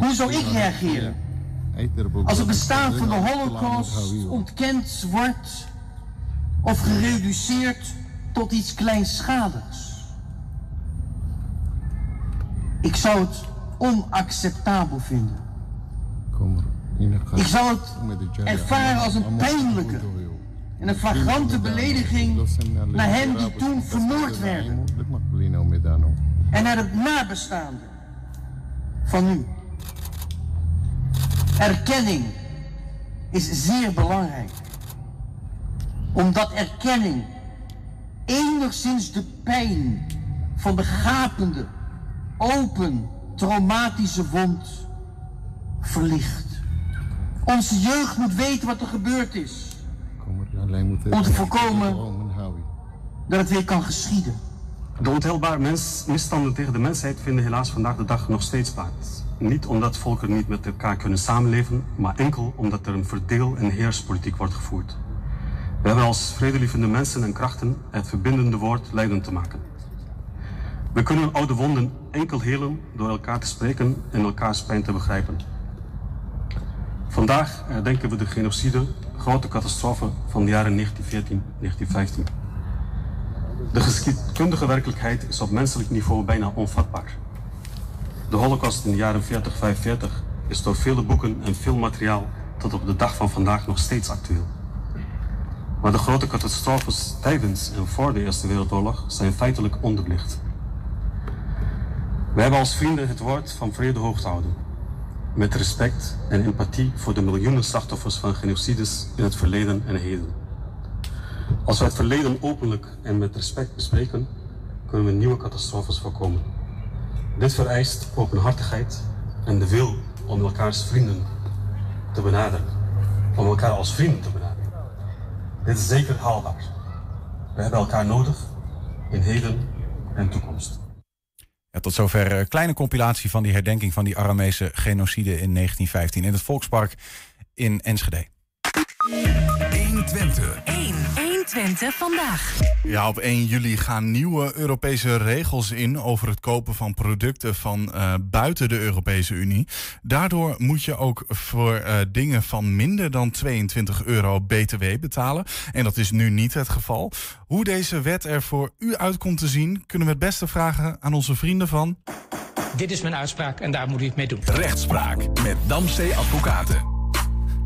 Hoe zou ik reageren als het bestaan van de holocaust ontkend wordt of gereduceerd tot iets kleinschaligs? Ik zou het onacceptabel vinden. Ik zou het ervaren als een pijnlijke en een flagrante belediging naar hen die toen vermoord werden. En naar het nabestaande van u. Erkenning is zeer belangrijk. Omdat erkenning enigszins de pijn van de gapende, open, traumatische wond verlicht. Onze jeugd moet weten wat er gebeurd is. Om te voorkomen dat het weer kan geschieden. De ontelbare misstanden tegen de mensheid vinden helaas vandaag de dag nog steeds plaats. Niet omdat volken niet met elkaar kunnen samenleven, maar enkel omdat er een verdeel- en heerspolitiek wordt gevoerd. We hebben als vredelievende mensen en krachten het verbindende woord leidend te maken. We kunnen oude wonden enkel helen door elkaar te spreken en elkaars pijn te begrijpen. Vandaag herdenken we de genocide, grote catastrofe van de jaren 1914-1915. De geschiedkundige werkelijkheid is op menselijk niveau bijna onvatbaar. De holocaust in de jaren 40-45 is door vele boeken en veel materiaal tot op de dag van vandaag nog steeds actueel. Maar de grote catastrofes tijdens en voor de Eerste Wereldoorlog zijn feitelijk onderbelicht. We hebben als vrienden het woord van vrede hoog te houden. Met respect en empathie voor de miljoenen slachtoffers van genocides in het verleden en heden. Als we het verleden openlijk en met respect bespreken, kunnen we nieuwe catastrofes voorkomen. Dit vereist openhartigheid en de wil om elkaars vrienden te benaderen. Om elkaar als vrienden te benaderen. Dit is zeker haalbaar. We hebben elkaar nodig in heden en toekomst. Ja, tot zover een kleine compilatie van die herdenking van die Aramese genocide in 1915 in het Volkspark in Enschede. 120. 1. 120 vandaag. Ja, op 1 juli gaan nieuwe Europese regels in over het kopen van producten van uh, buiten de Europese Unie. Daardoor moet je ook voor uh, dingen van minder dan 22 euro BTW betalen. En dat is nu niet het geval. Hoe deze wet er voor u uitkomt te zien, kunnen we het beste vragen aan onze vrienden van. Dit is mijn uitspraak en daar moet u het mee doen. Rechtspraak met Damstee Advocaten.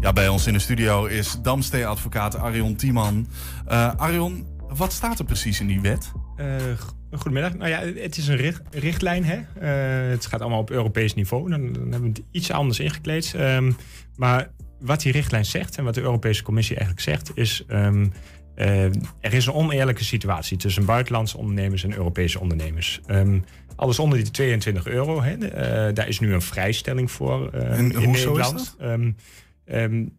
Ja, bij ons in de studio is Damstee-advocaat Arion Tiemann. Uh, Arion, wat staat er precies in die wet? Uh, goedemiddag. Nou ja, het is een richt, richtlijn. Hè? Uh, het gaat allemaal op Europees niveau. Dan, dan hebben we het iets anders ingekleed. Um, maar wat die richtlijn zegt en wat de Europese Commissie eigenlijk zegt, is. Um, uh, er is een oneerlijke situatie tussen buitenlandse ondernemers en Europese ondernemers. Um, alles onder die 22 euro, hè, daar is nu een vrijstelling voor en in Nederland. Is dat? Um,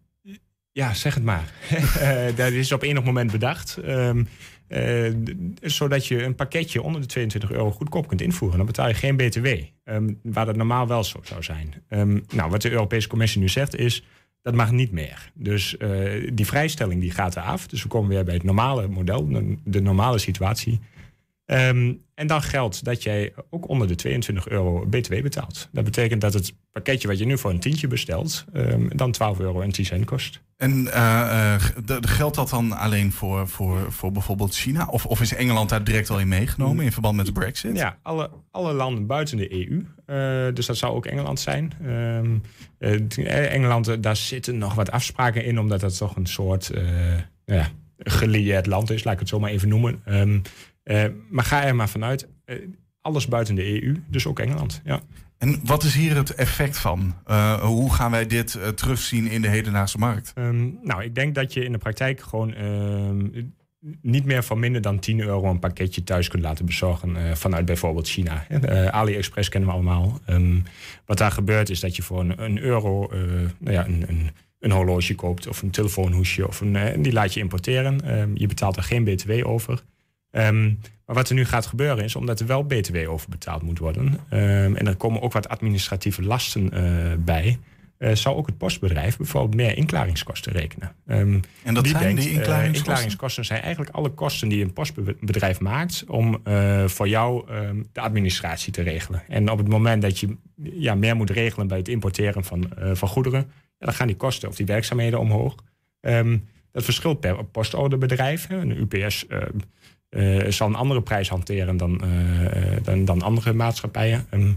ja, zeg het maar. [laughs] dat is op enig moment bedacht. Um, uh, zodat je een pakketje onder de 22 euro goedkoop kunt invoeren. Dan betaal je geen BTW. Um, waar dat normaal wel zo zou zijn. nou, wat de Europese Commissie nu zegt is. Dat mag niet meer. Dus uh, die vrijstelling die gaat eraf. Dus we komen weer bij het normale model, de, de normale situatie. Um, en dan geldt dat jij ook onder de 22 euro BTW betaalt. Dat betekent dat het pakketje wat je nu voor een tientje bestelt, um, dan 12 euro en 10 cent kost. En uh, uh, geldt dat dan alleen voor, voor, voor bijvoorbeeld China? Of, of is Engeland daar direct al in meegenomen in verband met de Brexit? Ja, alle, alle landen buiten de EU. Uh, dus dat zou ook Engeland zijn. Um, Engeland, daar zitten nog wat afspraken in, omdat dat toch een soort ja, gelieerd land is, laat ik het zo maar even noemen. Um, uh, maar ga er maar vanuit, uh, alles buiten de EU, dus ook Engeland. Ja. En wat is hier het effect van? Uh, hoe gaan wij dit terugzien in de hedendaagse markt? Um, nou, ik denk dat je in de praktijk gewoon ehm, niet meer van minder dan 10 euro een pakketje thuis kunt laten bezorgen vanuit bijvoorbeeld China. AliExpress kennen we allemaal. Um, wat daar gebeurt is dat je voor een, een euro nou ja, een, een een horloge koopt of een telefoonhoesje of een, die laat je importeren. je betaalt er geen btw over. Um, maar wat er nu gaat gebeuren is, omdat er wel BTW over betaald moet worden, um, en er komen ook wat administratieve lasten uh, bij, uh, zou ook het postbedrijf bijvoorbeeld meer inklaringskosten rekenen. Um, en dat die zijn denkt, die inklaringskosten? Uh, inklaringskosten zijn eigenlijk alle kosten die een postbedrijf maakt om voor jou de administratie te regelen. En op het moment dat je ja, meer moet regelen bij het importeren van, van goederen, ja, dan gaan die kosten of die werkzaamheden omhoog. dat verschilt per postorderbedrijf. Een UPS uh, zal een andere prijs hanteren dan, uh, dan, dan andere maatschappijen. Um,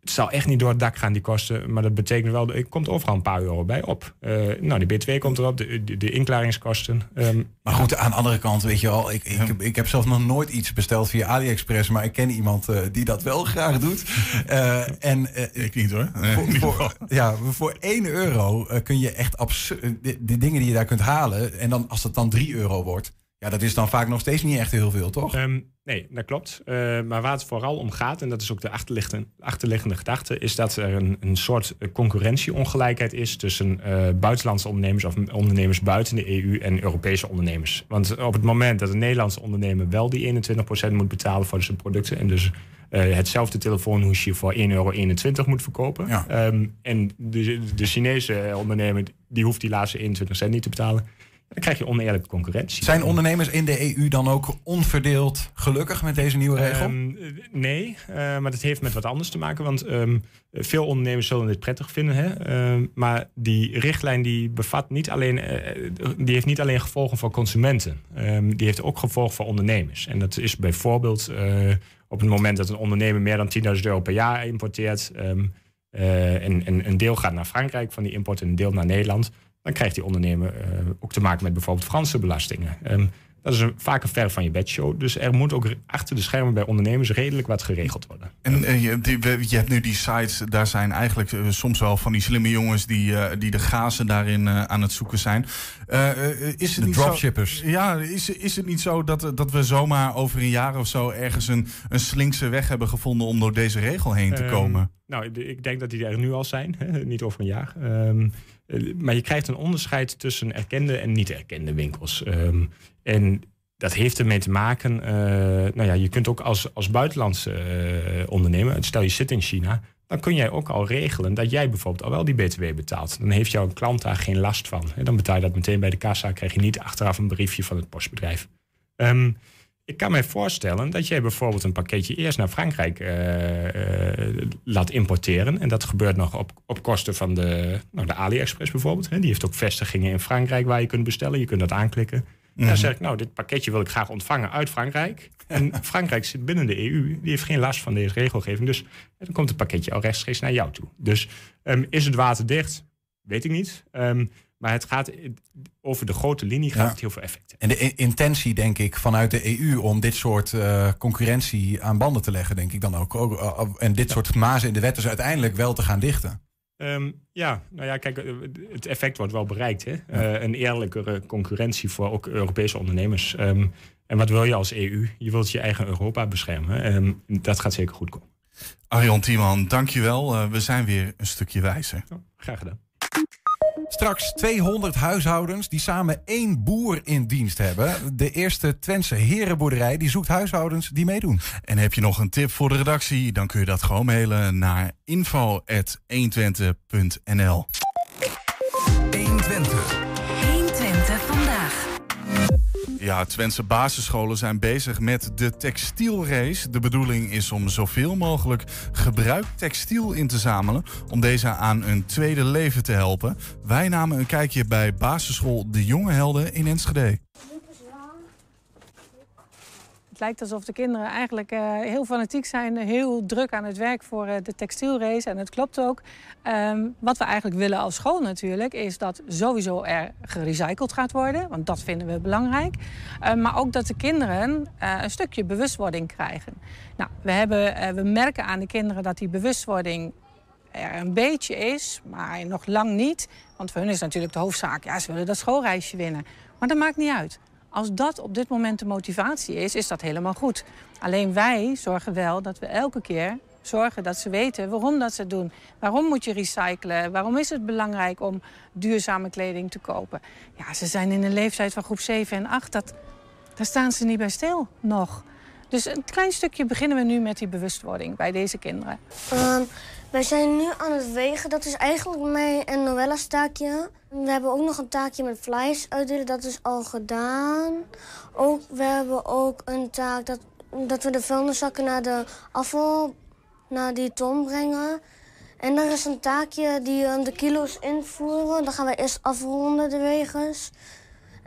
het zal echt niet door het dak gaan, die kosten. Maar dat betekent wel, er komt overal een paar euro bij op. Uh, nou, die B2 komt erop, de, de, de inklaringskosten. Um, maar goed, aan de andere kant, weet je wel... Ik, ik, ik, ik heb zelf nog nooit iets besteld via AliExpress... maar ik ken iemand uh, die dat wel graag doet. Uh, [laughs] en, ik niet hoor. Voor, voor, ja, voor 1 euro kun je echt absurd... De, de dingen die je daar kunt halen... en dan, als het dan 3 euro wordt... Ja, dat is dan vaak nog steeds niet echt heel veel, toch? Um, nee, dat klopt. Uh, maar waar het vooral om gaat, en dat is ook de achterliggende, achterliggende gedachte, is dat er een, een soort concurrentieongelijkheid is tussen uh, buitenlandse ondernemers of ondernemers buiten de EU en Europese ondernemers. Want op het moment dat een Nederlandse ondernemer wel die 21% moet betalen voor zijn producten en dus uh, hetzelfde telefoonhoesje voor 1,21 euro moet verkopen. Ja. Um, en de, de Chinese ondernemer die hoeft die laatste 21 cent niet te betalen. Dan krijg je oneerlijke concurrentie. Zijn ondernemers in de EU dan ook onverdeeld gelukkig met deze nieuwe regel? Um, nee, uh, maar dat heeft met wat anders te maken. Want um, veel ondernemers zullen dit prettig vinden. Hè? Uh, maar die richtlijn die bevat niet alleen, uh, die heeft niet alleen gevolgen voor consumenten. Um, die heeft ook gevolgen voor ondernemers. En dat is bijvoorbeeld eh, op het moment dat een ondernemer meer dan 10.000 euro per jaar importeert. en, en een deel gaat naar Frankrijk van die import en een deel naar Nederland dan krijgt die ondernemer uh, ook te maken met bijvoorbeeld Franse belastingen. Um, dat is een, vaak een ver van je bedshow. Dus er moet ook achter de schermen bij ondernemers redelijk wat geregeld worden. En uh, je, die, je, hebt nu die sites, daar zijn eigenlijk uh, soms wel van die slimme jongens die, uh, die de gazen daarin aan het zoeken zijn. is het de niet dropshippers. Zo, ja, is, is het niet zo dat, dat we zomaar over een jaar of zo ergens een, een slinkse weg hebben gevonden om door deze regel heen te um, komen? Nou, ik denk dat die er nu al zijn, hè? niet over een jaar. Um, maar je krijgt een onderscheid tussen erkende en niet erkende winkels. Um, en dat heeft ermee te maken, eh, nou ja, je kunt ook als, als buitenlandse uh, ondernemer, stel je zit in China, dan kun jij ook al regelen dat jij bijvoorbeeld al wel die BTW betaalt. Dan heeft jouw klant daar geen last van. Dan betaal je dat meteen bij de kassa, krijg je niet achteraf een briefje van het postbedrijf. Um, ik kan mij voorstellen dat jij bijvoorbeeld een pakketje eerst naar Frankrijk uh, laat importeren. En dat gebeurt nog op, op kosten van de, nou, de AliExpress bijvoorbeeld. Hè. Die heeft ook vestigingen in Frankrijk waar je kunt bestellen. Je kunt dat aanklikken. Mm Dan zeg ik, nou, dit pakketje wil ik graag ontvangen uit Frankrijk. En [laughs] Frankrijk zit binnen de EU, die heeft geen last van deze regelgeving. Dus dan komt het pakketje al rechtstreeks naar jou toe. Dus um, is het water dicht? Weet ik niet. Um, maar het gaat over de grote linie gaat het heel veel effect En de intentie, denk ik, vanuit de EU om dit soort uh, concurrentie aan banden te leggen, denk ik dan ook. ook en dit soort mazen in de wet dus uiteindelijk wel te gaan dichten. Um, ja, nou ja, kijk, het effect wordt wel bereikt. Hè? Uh, een eerlijkere concurrentie voor ook Europese ondernemers. Um, en wat wil je als EU? Je wilt je eigen Europa beschermen. Um, dat gaat zeker goed komen. Arjan Tiemann, dankjewel. Uh, we zijn weer een stukje wijzer. Oh, graag gedaan. Straks 200 huishoudens die samen één boer in dienst hebben. De eerste Twentse herenboerderij die zoekt huishoudens die meedoen. En heb je nog een tip voor de redactie? Dan kun je dat gewoon mailen naar info.120.nl 120. 120 vandaag. Ja, Twentse basisscholen zijn bezig met de textielrace. De bedoeling is om zoveel mogelijk gebruikt textiel in te zamelen... om deze aan een tweede leven te helpen. Wij namen een kijkje bij basisschool De Jonge Helden in Enschede. Het lijkt alsof de kinderen eigenlijk uh, heel fanatiek zijn, heel druk aan het werk voor uh, de textielrace. En het klopt ook. Um, wat we eigenlijk willen als school natuurlijk, is dat sowieso er gerecycled gaat worden. Want dat vinden we belangrijk. Uh, maar ook dat de kinderen een stukje bewustwording krijgen. Nou, we, hebben, we merken aan de kinderen dat die bewustwording er een beetje is, maar nog lang niet. Want voor hun is natuurlijk de hoofdzaak, ja, ze willen dat schoolreisje winnen. Maar dat maakt niet uit. Als dat op dit moment de motivatie is, is dat helemaal goed. Alleen wij zorgen wel dat we elke keer zorgen dat ze weten waarom dat ze het doen. Waarom moet je recyclen? Waarom is het belangrijk om duurzame kleding te kopen? Ja, ze zijn in een leeftijd van groep 7 en 8. Dat, daar staan ze niet bij stil nog. Dus een klein stukje beginnen we nu met die bewustwording bij deze kinderen. Um, wij zijn nu aan het wegen. Dat is eigenlijk mijn Noella's taakje. We hebben ook nog een taakje met flyers uitdelen. Dat is al gedaan. Ook, we hebben ook een taak dat, dat we de vuilniszakken naar de afval, naar die ton brengen. En er is een taakje die de kilo's invoeren. Dan gaan we eerst afronden de wegens.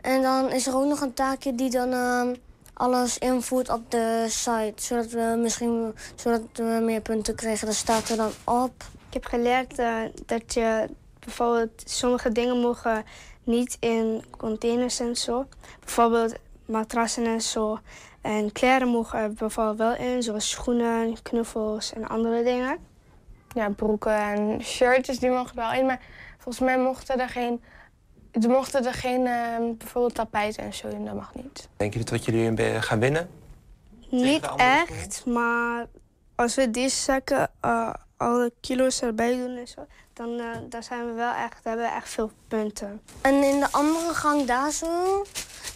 En dan is er ook nog een taakje die dan um, alles invoert op de site. Zodat we misschien zodat we meer punten krijgen. Dat staat er dan op. Ik heb geleerd uh, dat je bijvoorbeeld sommige dingen mogen niet in containers en zo. Bijvoorbeeld matrassen en zo. En kleren mogen er bijvoorbeeld wel in, zoals schoenen, knuffels en andere dingen. Ja, broeken en shirtjes die mogen wel in. Maar volgens mij mochten er geen, er mochten er geen uh, bijvoorbeeld tapijten en zo in. Dat mag niet. Denken jullie dat jullie gaan winnen? Niet echt, maar als we deze zakken uh, alle kilo's erbij doen en zo, dan, uh, dan zijn we wel echt, hebben we echt veel punten. En in de andere gang daar zo,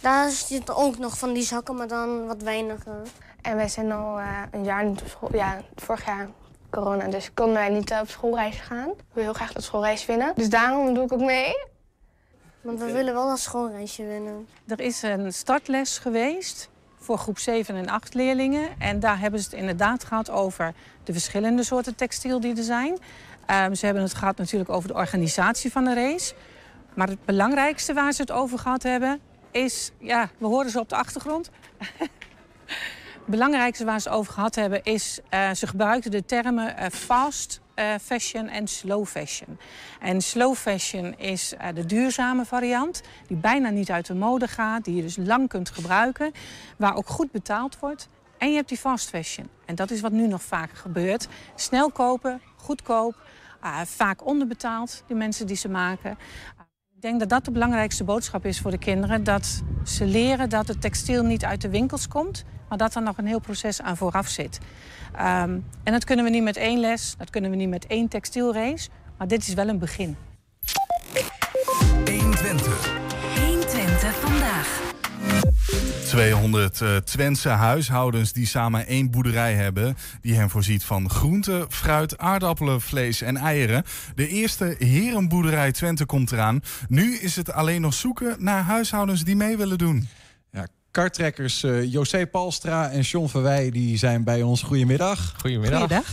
daar zitten ook nog van die zakken, maar dan wat weiniger. En wij zijn al uh, een jaar niet op school, ja, vorig jaar corona, dus konden wij niet uh, op schoolreis gaan. Ik wil heel graag dat schoolreis winnen, dus daarom doe ik ook mee. Want we willen wel dat schoolreisje winnen. Er is een startles geweest voor groep 7 en 8 leerlingen. En daar hebben ze het inderdaad gehad over de verschillende soorten textiel die er zijn. Um, ze hebben het gehad natuurlijk over de organisatie van de race. Maar het belangrijkste waar ze het over gehad hebben is... Ja, we horen ze op de achtergrond. [laughs] het belangrijkste waar ze het over gehad hebben is... Uh, ze gebruikten de termen uh, fast fashion en slow fashion. En slow fashion is uh, de duurzame variant, die bijna niet uit de mode gaat, die je dus lang kunt gebruiken, waar ook goed betaald wordt. En je hebt die fast fashion. En dat is wat nu nog vaker gebeurt. Snel kopen, goedkoop, uh, vaak onderbetaald, die mensen die ze maken. Ik denk dat dat de belangrijkste boodschap is voor de kinderen. Dat ze leren dat het textiel niet uit de winkels komt, maar dat er nog een heel proces aan vooraf zit. Um, en dat kunnen we niet met één les, dat kunnen we niet met één textielrace. Maar dit is wel een begin. 120. 120 vandaag. 200 uh, Twentse huishoudens die samen één boerderij hebben. Die hen voorziet van groenten, fruit, aardappelen, vlees en eieren. De eerste herenboerderij Twente komt eraan. Nu is het alleen nog zoeken naar huishoudens die mee willen doen. Kartrekkers uh, José Palstra en John Verwij die zijn bij ons. Goedemiddag. Goedemiddag. Goedemiddag.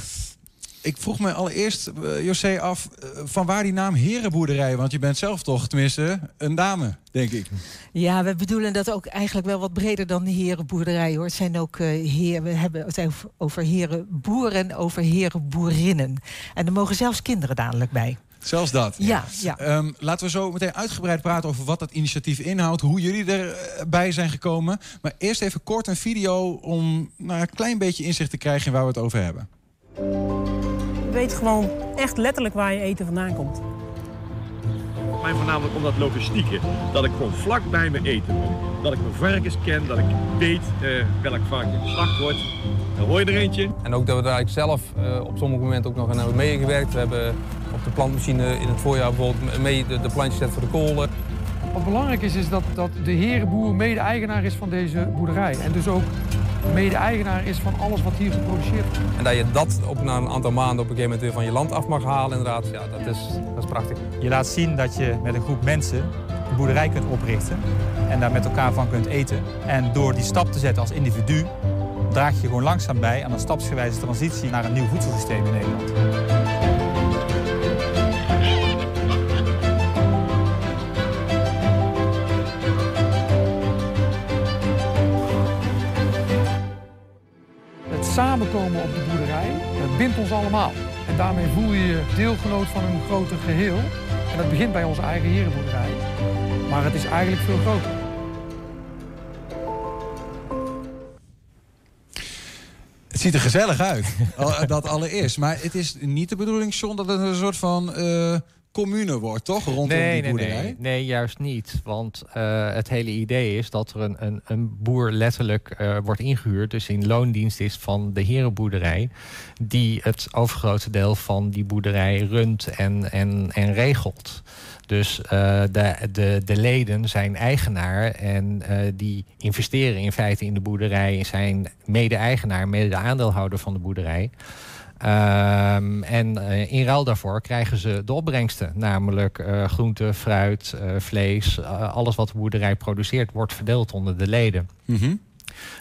Ik vroeg me allereerst, uh, José, af uh, van waar die naam Herenboerderij? Want je bent zelf toch, tenminste, een dame, denk ik. Ja, we bedoelen dat ook eigenlijk wel wat breder dan de Herenboerderij, hoor. Het zijn ook uh, heren, we hebben het over herenboeren, over herenboerinnen. En er mogen zelfs kinderen dadelijk bij. Zelfs dat? Ja. ja. Um, laten we zo meteen uitgebreid praten over wat dat initiatief inhoudt, hoe jullie erbij zijn gekomen. Maar eerst even kort een video om nou, een klein beetje inzicht te krijgen in waar we het over hebben. Je weet gewoon echt letterlijk waar je eten vandaan komt. Mij voornamelijk om dat logistieke. Dat ik gewoon vlak bij mijn eten ben. Dat ik mijn varkens ken, dat ik weet uh, welk varken geslacht wordt. Dan hoor je er eentje. En ook dat we daar zelf uh, op sommige momenten ook nog aan hebben meegewerkt. We hebben op de plantmachine in het voorjaar bijvoorbeeld mee de, de plantjes gezet voor de kolen. Wat belangrijk is, is dat, dat de herenboer mede-eigenaar is van deze boerderij. En dus ook mede-eigenaar is van alles wat hier geproduceerd wordt. En dat je dat op na een aantal maanden op een gegeven moment weer van je land af mag halen, inderdaad, ja, dat is, dat is prachtig. Je laat zien dat je met een groep mensen een boerderij kunt oprichten en daar met elkaar van kunt eten. En door die stap te zetten als individu, draag je gewoon langzaam bij aan een stapsgewijze transitie naar een nieuw voedselsysteem in Nederland. Samenkomen op de boerderij, dat bindt ons allemaal. En daarmee voel je je deelgenoot van een groter geheel. En dat begint bij onze eigen herenboerderij. Maar het is eigenlijk veel groter. Het ziet er gezellig uit, [laughs] dat allereerst. Maar het is niet de bedoeling, John, dat het een soort van... Uh commune wordt, toch? Rondom nee, die nee, boerderij? Nee, nee, juist niet. Want uh, het hele idee is dat er een, een, een boer letterlijk uh, wordt ingehuurd... dus in loondienst is van de herenboerderij... die het overgrote deel van die boerderij runt en, en, en regelt. Dus uh, de, de, de leden zijn eigenaar en die investeren in feite in de boerderij... zijn mede-eigenaar, mede-aandeelhouder van de boerderij... Um, en uh, in ruil daarvoor krijgen ze de opbrengsten. Namelijk uh, groente, fruit, uh, vlees. alles wat de boerderij produceert wordt verdeeld onder de leden. Mm -hmm.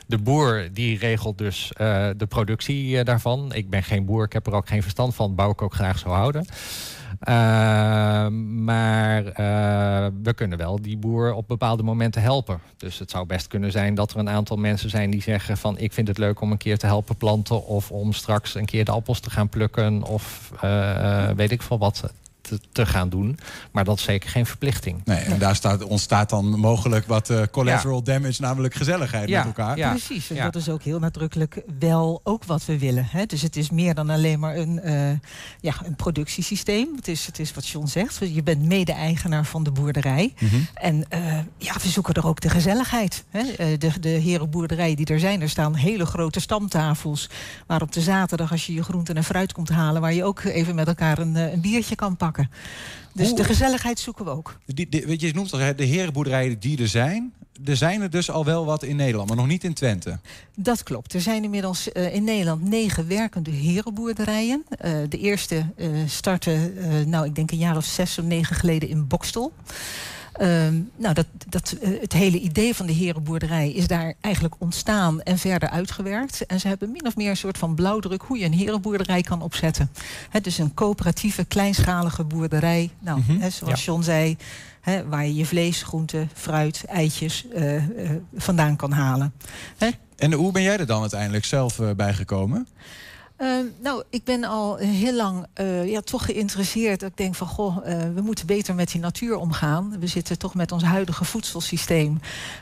De boer die regelt dus de productie daarvan. Ik ben geen boer, ik heb er ook geen verstand van. Bouw ik ook graag zo houden. Uh, maar uh, we kunnen wel die boer op bepaalde momenten helpen. Dus het zou best kunnen zijn dat er een aantal mensen zijn die zeggen van ik vind het leuk om een keer te helpen planten of om straks een keer de appels te gaan plukken of uh, weet ik veel wat te, te, gaan doen. Maar dat is zeker geen verplichting. Nee, en daar staat, ontstaat dan mogelijk wat uh, collateral ja. damage, namelijk gezelligheid ja, met elkaar. Ja, Precies, en dat is ook heel nadrukkelijk wel ook wat we willen. Hè? Dus het is meer dan alleen maar een, uh, ja, een productiesysteem. Het is, het is wat John zegt, je bent mede-eigenaar van de boerderij. Mhm. Mm -hmm. En uh, ja, we zoeken er ook de gezelligheid. Hè? De, de herenboerderijen die er zijn, er staan hele grote stamtafels... waar op de zaterdag als je je groenten en fruit komt halen... waar je ook even met elkaar een, een biertje kan pakken. Dus de gezelligheid zoeken we ook. Die, die, weet je, je noemt al de herenboerderijen die er zijn. Er zijn er dus al wel wat in Nederland, maar nog niet in Twente. Dat klopt. Er zijn inmiddels uh, in Nederland negen werkende herenboerderijen. Uh, de eerste uh, startte, nou, ik denk een jaar of zes of negen geleden in Bokstel. Um, nou, dat, dat, uh, het hele idee van de herenboerderij is daar eigenlijk ontstaan en verder uitgewerkt. En ze hebben min of meer een soort van blauwdruk hoe je een herenboerderij kan opzetten. He, dus een coöperatieve, kleinschalige boerderij. Nou, Mhm. mm -hmm. he, zoals ja. John zei, he, waar je je vlees, groenten, fruit, eitjes uh, uh, vandaan kan halen. En hoe ben jij er dan uiteindelijk zelf bij gekomen? Uh, nou, ik ben al heel lang uh, ja, toch geïnteresseerd. Ik denk van, goh, uh, we moeten beter met die natuur omgaan. We zitten toch met ons huidige voedselsysteem...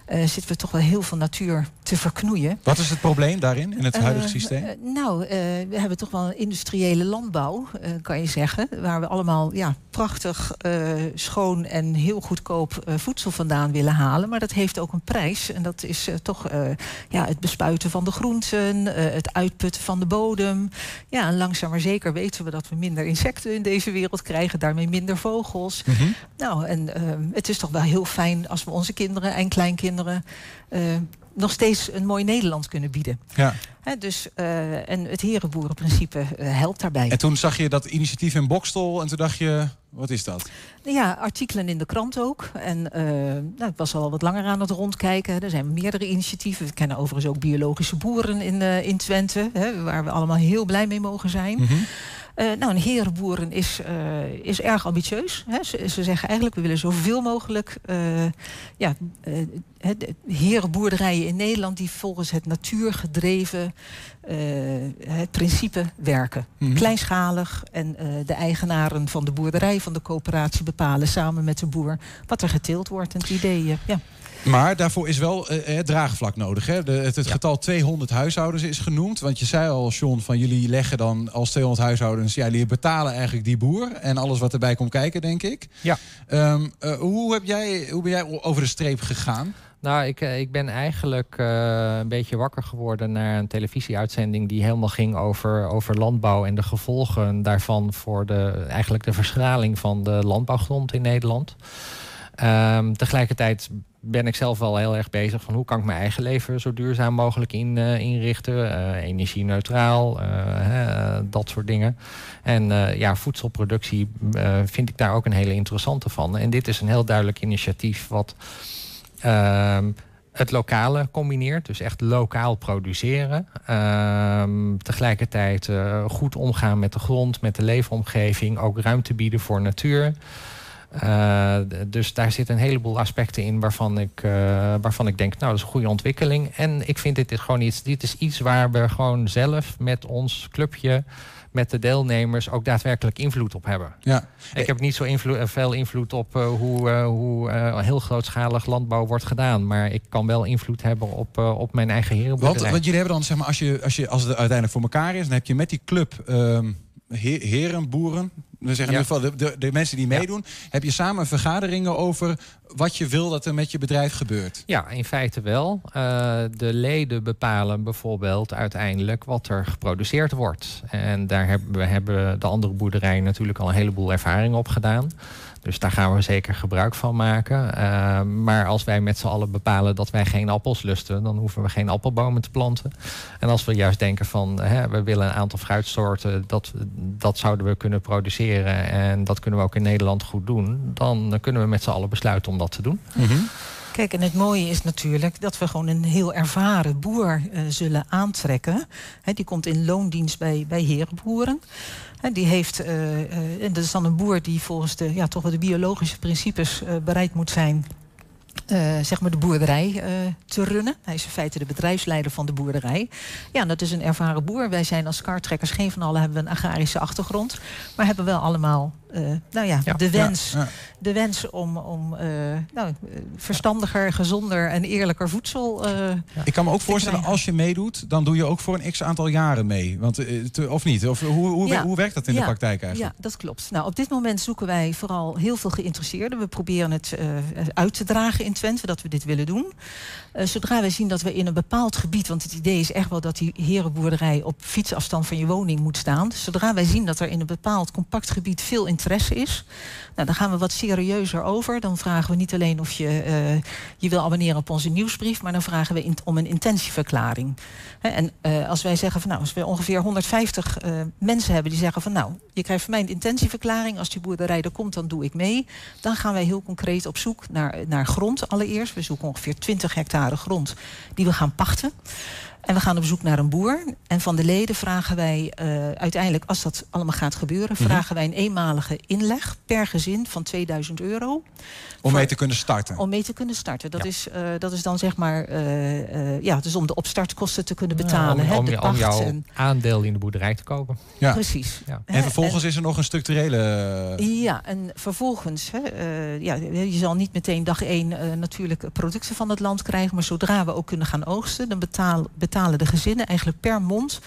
zitten we toch wel heel veel natuur te verknoeien. Wat is het probleem daarin, in het huidige systeem? nou, we hebben toch wel een industriële landbouw, kan je zeggen. Waar we allemaal ja, prachtig, schoon en heel goedkoop voedsel vandaan willen halen. Maar dat heeft ook een prijs. En dat is toch ja, het bespuiten van de groenten, het uitputten van de bodem... Ja, en langzaam maar zeker weten we dat we minder insecten in deze wereld krijgen. Daarmee minder vogels. Mhm. Nou, en uh, het is toch wel heel fijn als we onze kinderen en kleinkinderen... Uh, nog steeds een mooi Nederland kunnen bieden. Ja. Dus, eh, en het herenboerenprincipe eh, helpt daarbij. En toen zag je dat initiatief in Bokstel en toen dacht je, wat is dat? Ja, artikelen in de krant ook. En eh, nou, ik was al wat langer aan het rondkijken. Er zijn meerdere initiatieven. We kennen overigens ook biologische boeren in, eh, in Twente, hè, waar we allemaal heel blij mee mogen zijn. Mhm. Eh, nou, een herenboeren is, eh, is erg ambitieus. Hè. Ze, ze zeggen eigenlijk, we willen zoveel mogelijk uh, ja, de herenboerderijen in Nederland... die volgens het natuurgedreven het principe werken. Mhm. Kleinschalig en de eigenaren van de boerderij, van de coöperatie... bepalen samen met de boer wat er geteeld wordt. En het idee, ja. Maar daarvoor is wel uh, het draagvlak nodig. Hè? De, het het ja. getal 200 huishoudens is genoemd. Want je zei al, John, van jullie leggen dan als 200 huishoudens... ja, jullie betalen eigenlijk die boer en alles wat erbij komt kijken, denk ik. Ja. Um, uh, hoe, heb jij, hoe ben jij over de streep gegaan? Nou, ik, ik ben eigenlijk uh, een beetje wakker geworden naar een televisieuitzending die helemaal ging over, over landbouw en de gevolgen daarvan voor de, eigenlijk de verschraling van de landbouwgrond in Nederland. Um, tegelijkertijd ben ik zelf wel heel erg bezig van hoe kan ik mijn eigen leven zo duurzaam mogelijk in, uh, inrichten. Uh, energie-neutraal, uh, hè, dat soort dingen. En ja, voedselproductie vind ik daar ook een hele interessante van. En dit is een heel duidelijk initiatief wat ehm, het lokale combineert. Dus echt lokaal produceren. Ehm, tegelijkertijd goed omgaan met de grond, met de leefomgeving. Ook ruimte bieden voor natuur. Uh, dus daar zitten een heleboel aspecten in waarvan ik, uh, waarvan ik denk, nou, dat is een goede ontwikkeling. En ik vind dit is gewoon iets, dit is iets waar we gewoon zelf met ons clubje, met de deelnemers ook daadwerkelijk invloed op hebben. Ja. Ik heb niet zo invloed, veel invloed op uh, hoe, hoe heel grootschalig landbouw wordt gedaan. Maar ik kan wel invloed hebben op, op mijn eigen herenboerderij. Want, want jullie hebben dan, zeg maar, als, je, als, je, als het uiteindelijk voor elkaar is, dan heb je met die club um, heren, boeren, we zeggen in ieder geval de, de, de mensen die meedoen, heb je samen vergaderingen over wat je wil dat er met je bedrijf gebeurt. Ja, in feite wel. Uh, de leden bepalen bijvoorbeeld uiteindelijk wat er geproduceerd wordt. En daar hebben we hebben de andere boerderijen natuurlijk al een heleboel ervaring op gedaan. Dus daar gaan we zeker gebruik van maken. Uh, maar als wij met z'n allen bepalen dat wij geen appels lusten, dan hoeven we geen appelbomen te planten. En als we juist denken van hè, we willen een aantal fruitsoorten, dat, dat zouden we kunnen produceren en dat kunnen we ook in Nederland goed doen, dan kunnen we met z'n allen besluiten om dat te doen. Kijk, en het mooie is natuurlijk dat we gewoon een heel ervaren boer uh, zullen aantrekken. He, die komt in loondienst bij, bij herenboeren. Die heeft, uh, uh, en dat is dan een boer die volgens de, ja, toch wel de biologische principes bereid moet zijn uh, zeg maar de boerderij uh, te runnen. Hij is in feite de bedrijfsleider van de boerderij. Ja, dat is een ervaren boer. Wij zijn als kartrekkers, geen van allen hebben we een agrarische achtergrond. Maar hebben wel allemaal uh, nou ja, Ja. de wens, Ja, ja. De wens om, om nou, verstandiger, gezonder en eerlijker voedsel. Ik kan me ook voorstellen, als je meedoet, dan doe je ook voor een x aantal jaren mee. Want, eh, te- of niet? Of, hoe, hoe, hoe werkt dat in de praktijk eigenlijk? Ja, dat klopt. Nou, op dit moment zoeken wij vooral heel veel geïnteresseerden. We proberen het eh, uit te dragen in Twente dat we dit willen doen. Eh, zodra wij zien dat we in een bepaald gebied, want het idee is echt wel dat die herenboerderij op fietsafstand van je woning moet staan. Zodra wij zien dat er in een bepaald compact gebied veel interesse is, nou, dan gaan we wat serieuzer over. Dan vragen we niet alleen of je eh, je wil abonneren op onze nieuwsbrief, maar dan vragen we om een intentieverklaring. En eh, als wij zeggen van nou, als we ongeveer 150 eh, mensen hebben die zeggen van nou, je krijgt van mij een intentieverklaring. Als die boerderij er komt, dan doe ik mee. Dan gaan wij heel concreet op zoek naar, naar grond allereerst. We zoeken ongeveer 20 hectare grond die we gaan pachten. En we gaan op zoek naar een boer. En van de leden vragen wij eh, uiteindelijk, als dat allemaal gaat gebeuren, Mhm. vragen wij een eenmalige inleg per gezin van 2000 euro. Om mee te kunnen starten. Om mee te kunnen starten. Dat, is, eh, dat is dan zeg maar, eh, eh, ja, dus om de opstartkosten te kunnen betalen. om, hè, de om pacht jouw en- aandeel in de boerderij te kopen. Ja. Precies. Ja. En vervolgens is er nog een structurele... Ja, en vervolgens, hè, eh, ja, je zal niet meteen dag één eh, natuurlijk producten van het land krijgen, maar zodra we ook kunnen gaan oogsten, dan betaal- betalen de gezinnen eigenlijk per mond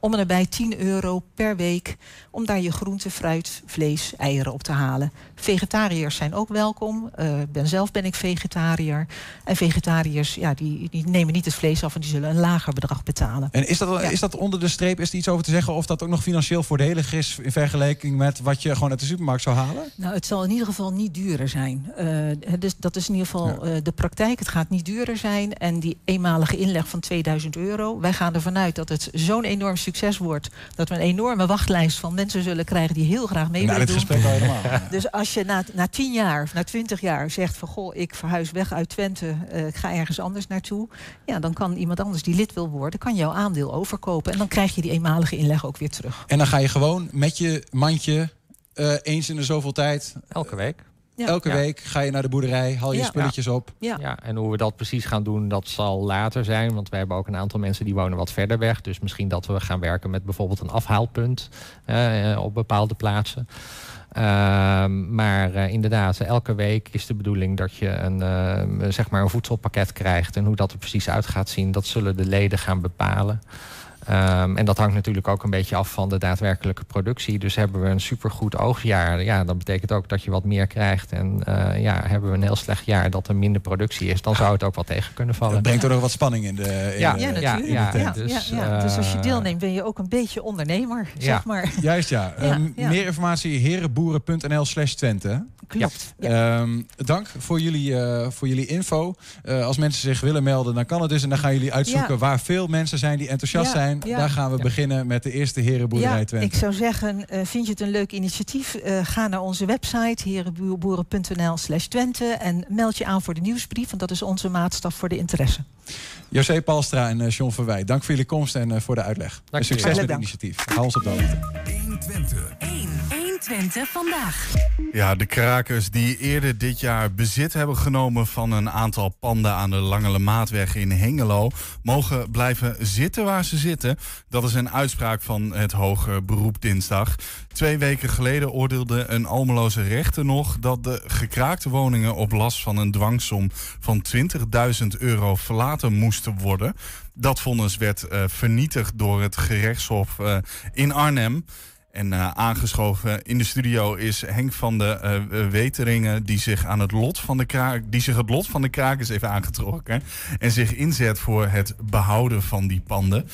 om en nabij 10 euro per week om daar je groente, fruit, vlees, eieren op te halen. Vegetariërs zijn ook welkom. Uh, ben, zelf ben ik vegetariër. En vegetariërs ja, die, die nemen niet het vlees af en die zullen een lager bedrag betalen. En is dat, is dat onder de streep, is er iets over te zeggen of dat ook nog financieel voordelig is in vergelijking met wat je gewoon uit de supermarkt zou halen? Nou, het zal in ieder geval niet duurder zijn. Uh, dus dat is in ieder geval uh, de praktijk. Het gaat niet duurder zijn. En die eenmalige inleg van 2000 euro. Wij gaan ervan uit dat het zo'n enorm succes wordt. Dat we een enorme wachtlijst van mensen zullen krijgen die heel graag mee willen doen. Gesprek helemaal. [laughs] Dus als je na, na 10 jaar of na 20 jaar zegt van goh, ik verhuis weg uit Twente, uh, ik ga ergens anders naartoe. Ja, dan kan iemand anders die lid wil worden, kan jouw aandeel overkopen. En dan krijg je die eenmalige inleg ook weer terug. En dan ga je gewoon met je mandje uh, eens in de zoveel tijd. Elke week. Ja. Elke Ja. week ga je naar de boerderij, haal je Ja. spulletjes op. Ja. Ja, en hoe we dat precies gaan doen, dat zal later zijn. Want wij hebben ook een aantal mensen die wonen wat verder weg. Dus misschien dat we gaan werken met bijvoorbeeld een afhaalpunt eh, eh, op bepaalde plaatsen. Ehm, maar eh, inderdaad, elke week is de bedoeling dat je een, eh, zeg maar een voedselpakket krijgt. En hoe dat er precies uit gaat zien, dat zullen de leden gaan bepalen. Ehm, en dat hangt natuurlijk ook een beetje af van de daadwerkelijke productie. Dus hebben we een supergoed oogstjaar, ja, dat betekent ook dat je wat meer krijgt. En eh, ja, hebben we een heel slecht jaar dat er minder productie is, dan zou het ook wel tegen kunnen vallen. Dat brengt er nog wat spanning in de, in Ja, de, Ja, ja, natuurlijk. ja, Ja, ja, dus, ja. dus als je eh, deelneemt ben je ook een beetje ondernemer, Ja. zeg maar. [laughs] Juist ja. Ja, Ehm, ja. Meer informatie herenboeren.nl slash Twente. Klopt. Ehm, dank voor jullie, eh, voor jullie info. Eh, als mensen zich willen melden, dan kan het dus. En dan gaan jullie uitzoeken Ja. waar veel mensen zijn die enthousiast Ja, zijn. ja. Daar gaan we Ja. beginnen met de eerste herenboerderij Ja, Twente. ik zou zeggen, eh, vind je het een leuk initiatief? Eh, ga naar onze website herenboeren.nl slash Twente en meld je aan voor de nieuwsbrief, want dat is onze maatstaf voor de interesse. José Palstra en eh, John Verwij, dank voor jullie komst en eh, voor de uitleg. En succes met het initiatief. Hou ons op de hoogte. 1 Twente vandaag. Ja, de krakers die eerder dit jaar bezit hebben genomen van een aantal panden aan de Langele Maatweg in Hengelo, mogen blijven zitten waar ze zitten. Dat is een uitspraak van het Hoger Beroep dinsdag. Twee weken geleden oordeelde een Almeloze rechter nog dat de gekraakte woningen op last van een dwangsom van 20.000 euro verlaten moesten worden. Dat vonnis werd eh, vernietigd door het gerechtshof eh, in Arnhem. En eh, aangeschoven in de studio is Henk van de eh, eh, Weteringen, die zich, aan het lot van de kraak, die zich het lot van de krakers heeft aangetrokken. En zich inzet voor het behouden van die panden.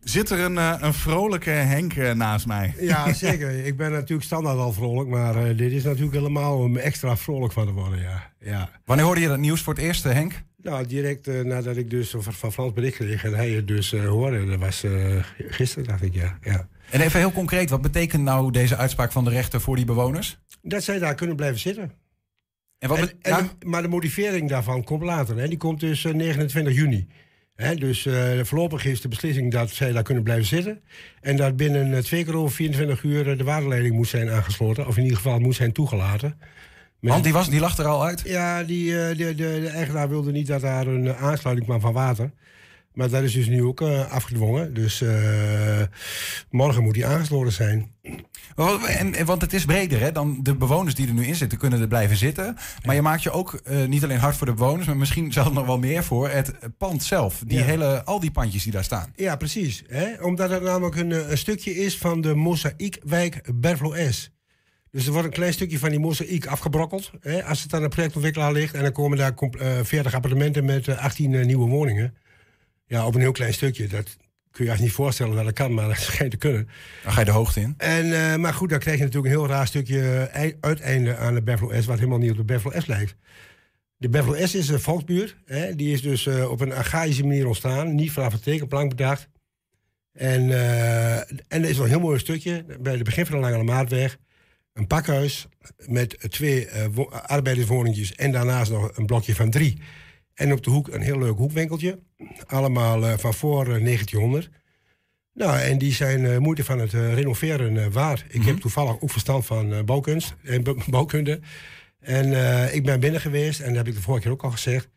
Zit er een, eh, een vrolijke Henk naast mij? Ja, [laughs] zeker. Ik ben natuurlijk standaard al vrolijk, maar eh, dit is natuurlijk helemaal om extra vrolijk van te worden, ja. ja. Wanneer hoorde je dat nieuws voor het eerst, Henk? Nou, direct nadat ik dus van, Frans bericht kreeg en hij het dus eh, hoorde, dat was eh, gisteren, dacht ik, ja. ja. En even heel concreet, wat betekent nou deze uitspraak van de rechter voor die bewoners? Dat zij daar kunnen blijven zitten. En wat En, bet- en ja? de- maar de motivering daarvan komt later. Hè. Die komt dus eh, 29 juni. Hè, dus eh, voorlopig is de beslissing dat zij daar kunnen blijven zitten. En dat binnen eh, twee keer over 24 uur eh, de waterleiding moet zijn aangesloten. Of in ieder geval moet zijn toegelaten. Met- Want die, was, die lag er al uit? Ja, die, eh, de, de, de eigenaar wilde niet dat daar een eh, aansluiting kwam van water. Maar dat is dus nu ook eh, afgedwongen. Dus eh, morgen moet die aangesloten zijn. Want- En, en- want het is breder, hè? Dan de bewoners die er nu in zitten, kunnen er blijven zitten. Maar je maakt je ook eh, niet alleen hard voor de bewoners, maar misschien zelfs nog wel meer voor het pand zelf. Die Ja. hele, al die pandjes die daar staan. Ja, precies. Hè? Omdat het namelijk een, een stukje is van de mozaïekwijk Berflo S. Dus er wordt een klein stukje van die mozaïek afgebrokkeld. Hè? Als het aan de projectontwikkelaar ligt. En dan komen daar comp- eh, 40 appartementen met eh, 18 eh, nieuwe woningen. Ja, op een heel klein stukje. Dat kun je je niet voorstellen dat dat kan, maar dat schijnt te kunnen. Dan ga je de hoogte in. En, eh, maar goed, dan krijg je natuurlijk een heel raar stukje ei- uiteinde aan de Berflo S... wat helemaal niet op de Berflo S lijkt. De Berflo S is een volksbuurt. Hè? Die is dus eh, op een archaïsche manier ontstaan. Niet vanaf het tekenplank bedacht. En, eh, en er is wel een heel mooi stukje bij het begin van de Lange Maatweg. Een pakhuis met twee wo- arbeiderswoningjes en daarnaast nog een blokje van drie. En op de hoek een heel leuk hoekwinkeltje. Allemaal eh, van voor eh, 1900. Nou, en die zijn eh, moeite van het eh, renoveren eh, waard. Ik heb toevallig ook verstand van eh, bouwkunst en [laughs] bouwkunde. En eh, ik ben binnen geweest en dat heb ik de vorige keer ook al gezegd.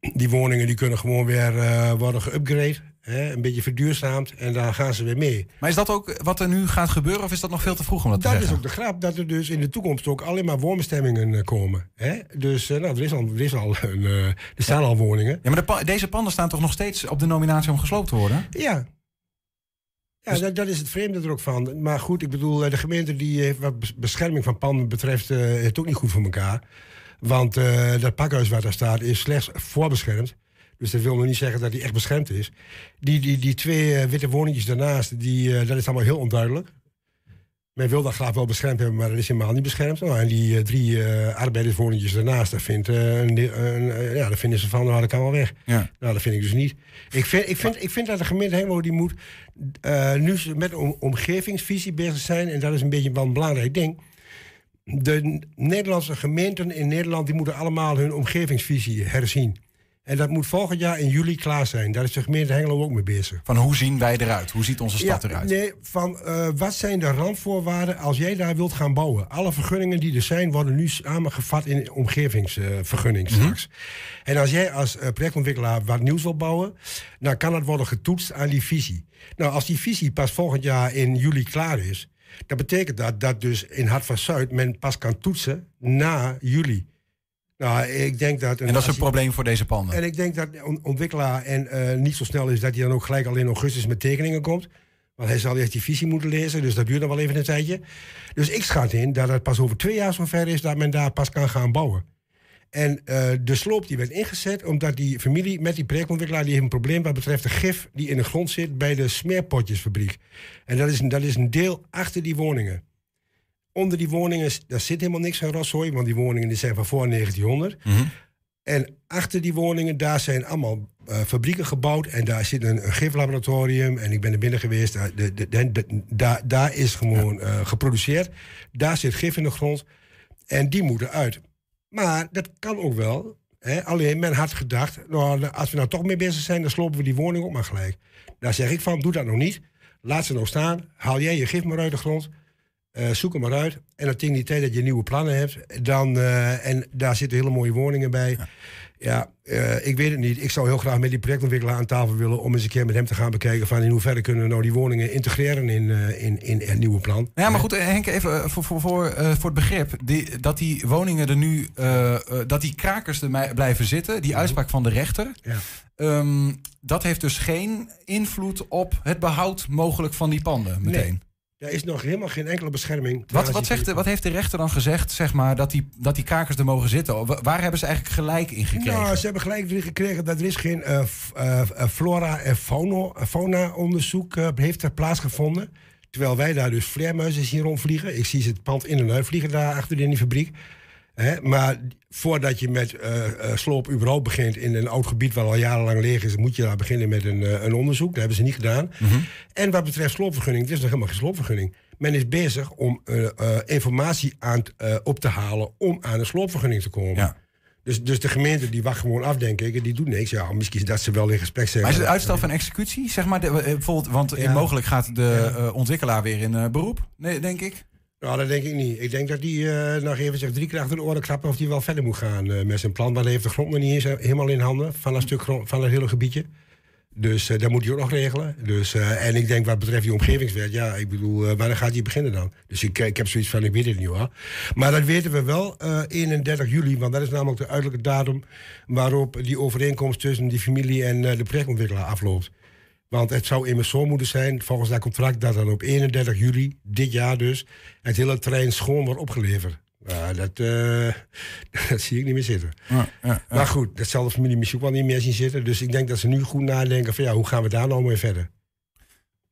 Die woningen die kunnen gewoon weer eh, worden geüpgrade. Hè, een beetje verduurzaamd en daar gaan ze weer mee. Maar is dat ook wat er nu gaat gebeuren of is dat nog veel te vroeg om dat, te Dat is zeggen? ook de grap, dat er dus in de toekomst ook alleen maar woonbestemmingen eh, komen. Hè? Dus eh, nou, er, is al, er, is al een, eh, er staan al woningen. Ja, maar de deze panden staan toch nog steeds op de nominatie om gesloopt te worden? Ja. Ja, dat, dat is het vreemde er ook van. Maar goed, ik bedoel, de gemeente die heeft wat bes- bescherming van panden betreft, eh het ook niet goed voor elkaar. Want dat pakhuis waar daar staat is slechts voorbeschermd. Dus dat wil nog niet zeggen dat die echt beschermd is. Die, die, die twee eh, witte woningjes daarnaast, die, eh, dat is allemaal heel onduidelijk. Men wil dat graag wel beschermd hebben, maar dat is helemaal niet beschermd. Nou, en die eh, drie eh arbeiderswoningjes daarnaast, daar, vindt, een, ja, daar vinden ze van, nou, dat kan wel weg. Ja. Nou, dat vind ik dus niet. Ik vind, ik vind, ik vind dat de gemeente Hengelo die moet eh, nu met een om- omgevingsvisie bezig zijn. En dat is een beetje wel een belangrijk ding. De Nederlandse gemeenten in Nederland die moeten allemaal hun omgevingsvisie herzien. En dat moet volgend jaar in juli klaar zijn. Daar is de gemeente Hengelo ook mee bezig. Van hoe zien wij eruit? Hoe ziet onze stad Ja, eruit? Nee, van eh, wat zijn de randvoorwaarden als jij daar wilt gaan bouwen? Alle vergunningen die er zijn, worden nu samengevat in omgevingsvergunning Mhm. straks. En als jij als eh, projectontwikkelaar wat nieuws wil bouwen, dan kan dat worden getoetst aan die visie. Nou, als die visie pas volgend jaar in juli klaar is, dan betekent dat dat dus in Hart van Zuid men pas kan toetsen na juli. Nou, ik denk dat... En dat is een probleem voor deze panden. en ik denk dat een ontwikkelaar en eh, niet zo snel is dat hij dan ook gelijk al in augustus met tekeningen komt. Want hij zal eerst die visie moeten lezen, dus dat duurt nog wel even een tijdje. Dus ik schat in dat het pas over twee jaar zover is dat men daar pas kan gaan bouwen. En eh, de sloop die werd ingezet omdat die familie met die projectontwikkelaar... die heeft een probleem wat betreft de gif die in de grond zit bij de smeerpotjesfabriek. En dat is, dat is een deel achter die woningen. Onder die woningen, daar zit helemaal niks van rotzooi... want die woningen die zijn van voor 1900. En achter die woningen, daar zijn allemaal eh, fabrieken gebouwd. En daar zit een, een giflaboratorium. En ik ben er binnen geweest. Daar, de, de, daar, daar is gewoon eh, geproduceerd. Daar zit gif in de grond. En die moeten uit. Maar dat kan ook wel. Hè? Alleen men had gedacht, nou, als we nou toch mee bezig zijn, dan slopen we die woning ook maar gelijk. Daar zeg ik van, doe dat nog niet. Laat ze nou staan. Haal jij je gif maar uit de grond. Eh, zoek hem maar uit. En dan tegen die tijd dat je nieuwe plannen hebt, dan, eh, en daar zitten hele mooie woningen bij. Ja, eh, ik weet het niet. Ik zou heel graag met die projectontwikkelaar aan tafel willen om eens een keer met hem te gaan bekijken van in hoeverre kunnen we nou die woningen integreren in, in, in het nieuwe plan. Ja, maar goed, Henk, even voor, voor, voor, voor het begrip. Die, dat die woningen er nu, dat die krakers er blijven zitten, die uitspraak van de rechter. Ja. ehm, dat heeft dus geen invloed op het behoud mogelijk van die panden meteen. Er is nog helemaal geen enkele bescherming. Wat, wat, zegt, de- wat heeft de rechter dan gezegd, zeg maar, dat die, dat die krakers er mogen zitten? Wa- Waar hebben ze eigenlijk gelijk in gekregen? Nou, ze hebben gelijk weer gekregen dat er is geen eh, eh, eh, flora- en fauna-onderzoek heeft er plaatsgevonden. Terwijl wij daar dus vleermuizen zien rondvliegen. Ik zie ze het pand in en uit vliegen daar achter in die fabriek. Hè, maar voordat je met eh, eh, sloop überhaupt begint in een oud gebied wat al jarenlang leeg is, moet je daar beginnen met een, eh, een onderzoek. Dat hebben ze niet gedaan. En wat betreft sloopvergunning, het is nog helemaal geen sloopvergunning. Men is bezig om informatie aan, op te halen om aan een sloopvergunning te komen. Dus, dus de gemeente die wacht gewoon af, denk ik. En die doet niks. Ja, misschien dat ze wel in gesprek zijn. Maar is het uitstel van executie? Zeg maar, de- bijvoorbeeld, want Ja. mogelijk gaat de ontwikkelaar weer in beroep, nee, denk ik. Nou, dat denk ik niet. Ik denk dat die eh, nog even zegt drie keer achter de oren klappen of die wel verder moet gaan eh, met zijn plan. Maar hij heeft de grond nog niet eens eh, helemaal in handen van dat stuk grond, van dat hele gebiedje. Dus eh dat moet hij ook nog regelen. Dus, en ik denk wat betreft die omgevingswet, ja, ik bedoel, wanneer gaat die beginnen dan? Dus ik, ik heb zoiets van, ik weet het niet hoor. Maar dat weten we wel eh 31 juli, want dat is namelijk de uiterlijke datum waarop die overeenkomst tussen die familie en de projectontwikkelaar afloopt. Want het zou immers zo moeten zijn, volgens dat contract, dat dan op 31 juli, dit jaar dus, het hele terrein schoon wordt opgeleverd. Ja, dat, eh, [laughs] dat zie ik niet meer zitten. Ja, ja, ja. Maar goed, dat zal de familie misschien ook wel niet meer zien zitten. Dus ik denk dat ze nu goed nadenken van ja, hoe gaan we daar nou mee verder?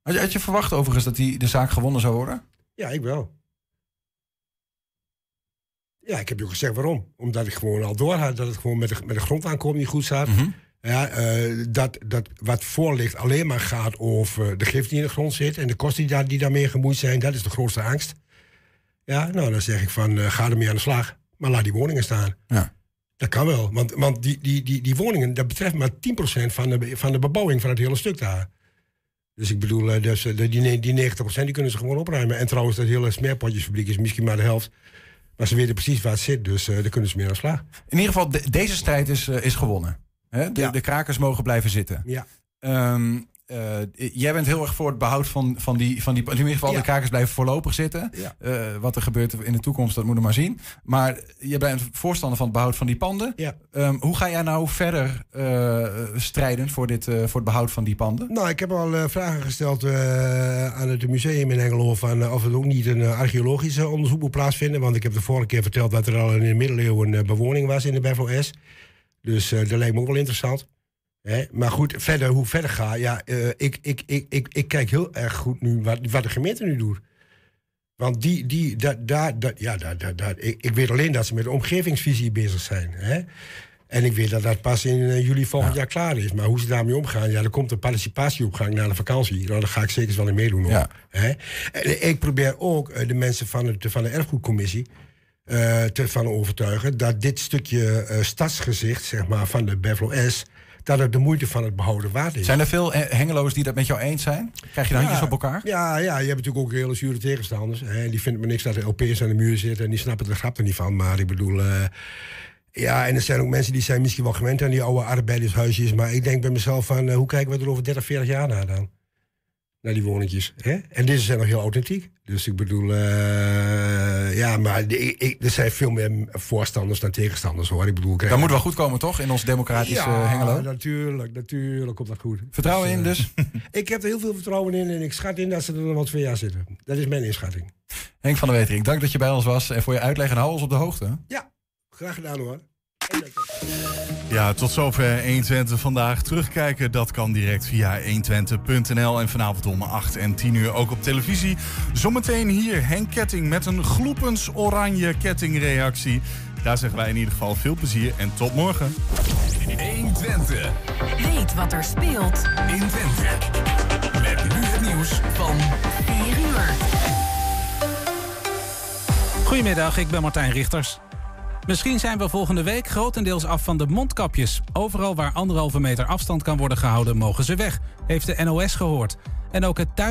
Had je, had je verwacht overigens dat die, de zaak gewonnen zou worden? Ja, ik wel. Ja, ik heb je ook gezegd waarom. Omdat ik gewoon al door had dat het gewoon met de, met de grondaankoop niet goed zat. Ja, eh, dat, dat wat voor ligt alleen maar gaat over de gif die in de grond zit en de kosten die, daar, die daarmee gemoeid zijn, dat is de grootste angst. Ja, nou dan zeg ik van eh, ga ermee aan de slag, maar laat die woningen staan. Ja. Dat kan wel, want, want die, die, die, die woningen, dat betreft maar 10% van de, van de bebouwing van het hele stuk daar. Dus ik bedoel, dus, eh, die, die 90% die kunnen ze gewoon opruimen. En trouwens, dat hele smeerpotjesfabriek is misschien maar de helft. Maar ze weten precies waar het zit, dus daar kunnen ze mee aan de slag. In ieder geval, de- deze strijd is, is gewonnen. Hè? De, de krakers mogen blijven zitten. Ja. Ehm, eh, jij bent heel erg voor het behoud van, van, die, van die... In ieder geval, Ja. de kakers blijven voorlopig zitten. Ja. Eh, wat er gebeurt in de toekomst, dat moeten we maar zien. Maar je bent voorstander van het behoud van die panden. Ja. Ehm, hoe ga jij nou verder eh, strijden voor, dit, voor het behoud van die panden? Nou, ik heb al vragen gesteld aan het museum in Engelo... van of het ook niet een archeologisch onderzoek moet plaatsvinden. Want ik heb de vorige keer verteld dat er al in de middeleeuwen eh, bewoning was in de Bevel S. Dus eh, dat lijkt me ook wel interessant. Hè? Maar goed, verder, hoe verder ga, ja, eh, ik, ik, ik, ik, ik kijk heel erg goed nu wat, wat de gemeente nu doet. Want die, die, dat, daar, dat, ja, dat, dat, dat, ik, ik weet alleen dat ze met de omgevingsvisie bezig zijn. Hè? En ik weet dat dat pas in eh, juli volgend jaar klaar is. Maar hoe ze daarmee omgaan, ja, er komt een participatieopgang na de vakantie. Nou, daar ga ik zeker wel in meedoen. Hoor. Hè? En ik probeer ook de mensen van, het, van de erfgoedcommissie eh, te van overtuigen dat dit stukje eh, stadsgezicht, zeg maar, van de Bevlo S, dat het de moeite van het behouden waard is. Zijn er veel eh, hengeloos die dat met jou eens zijn? Krijg je de handjes op elkaar? Ja, ja, je hebt natuurlijk ook hele zure tegenstanders. Hè, die vinden me niks dat er LP's aan de muur zitten en die snappen de grap er niet van. Maar ik bedoel, ja, en er zijn ook mensen die zijn misschien wel gewend aan die oude arbeidershuisjes. Maar ik denk bij mezelf van, hoe kijken we er over 30, 40 jaar naar dan? Naar die woningjes. Hè? En deze zijn nog heel authentiek. Dus ik bedoel, eh, ja, maar de- ik, ik- er zijn veel meer voorstanders dan tegenstanders hoor. Ik bedoel, Dat moet wel goed komen, toch? In ons democratische ja, eh, Hengelo. natuurlijk, natuurlijk komt dat goed. Vertrouwen Dus, in eh, dus? [laughs] ik heb er heel veel vertrouwen in en ik schat in dat ze er nog wel twee jaar zitten. Dat is mijn inschatting. Henk van der Wetering, dank dat je bij ons was en voor je uitleg en hou ons op de hoogte. Ja, graag gedaan hoor. Ja, tot zover 120 vandaag. Terugkijken, dat kan direct via 120.nl. En vanavond om 8 en 10 uur ook op televisie. Zometeen hier Henk Ketting met een gloepens oranje kettingreactie. Daar zeggen wij in ieder geval veel plezier en tot morgen. 120. Weet wat er speelt in Twente. Met nu het nieuws van 4 uur. Goedemiddag, ik ben Martijn Richters. Misschien zijn we volgende week grotendeels af van de mondkapjes. Overal waar anderhalve meter afstand kan worden gehouden, mogen ze weg, heeft de NOS gehoord. En ook het thuis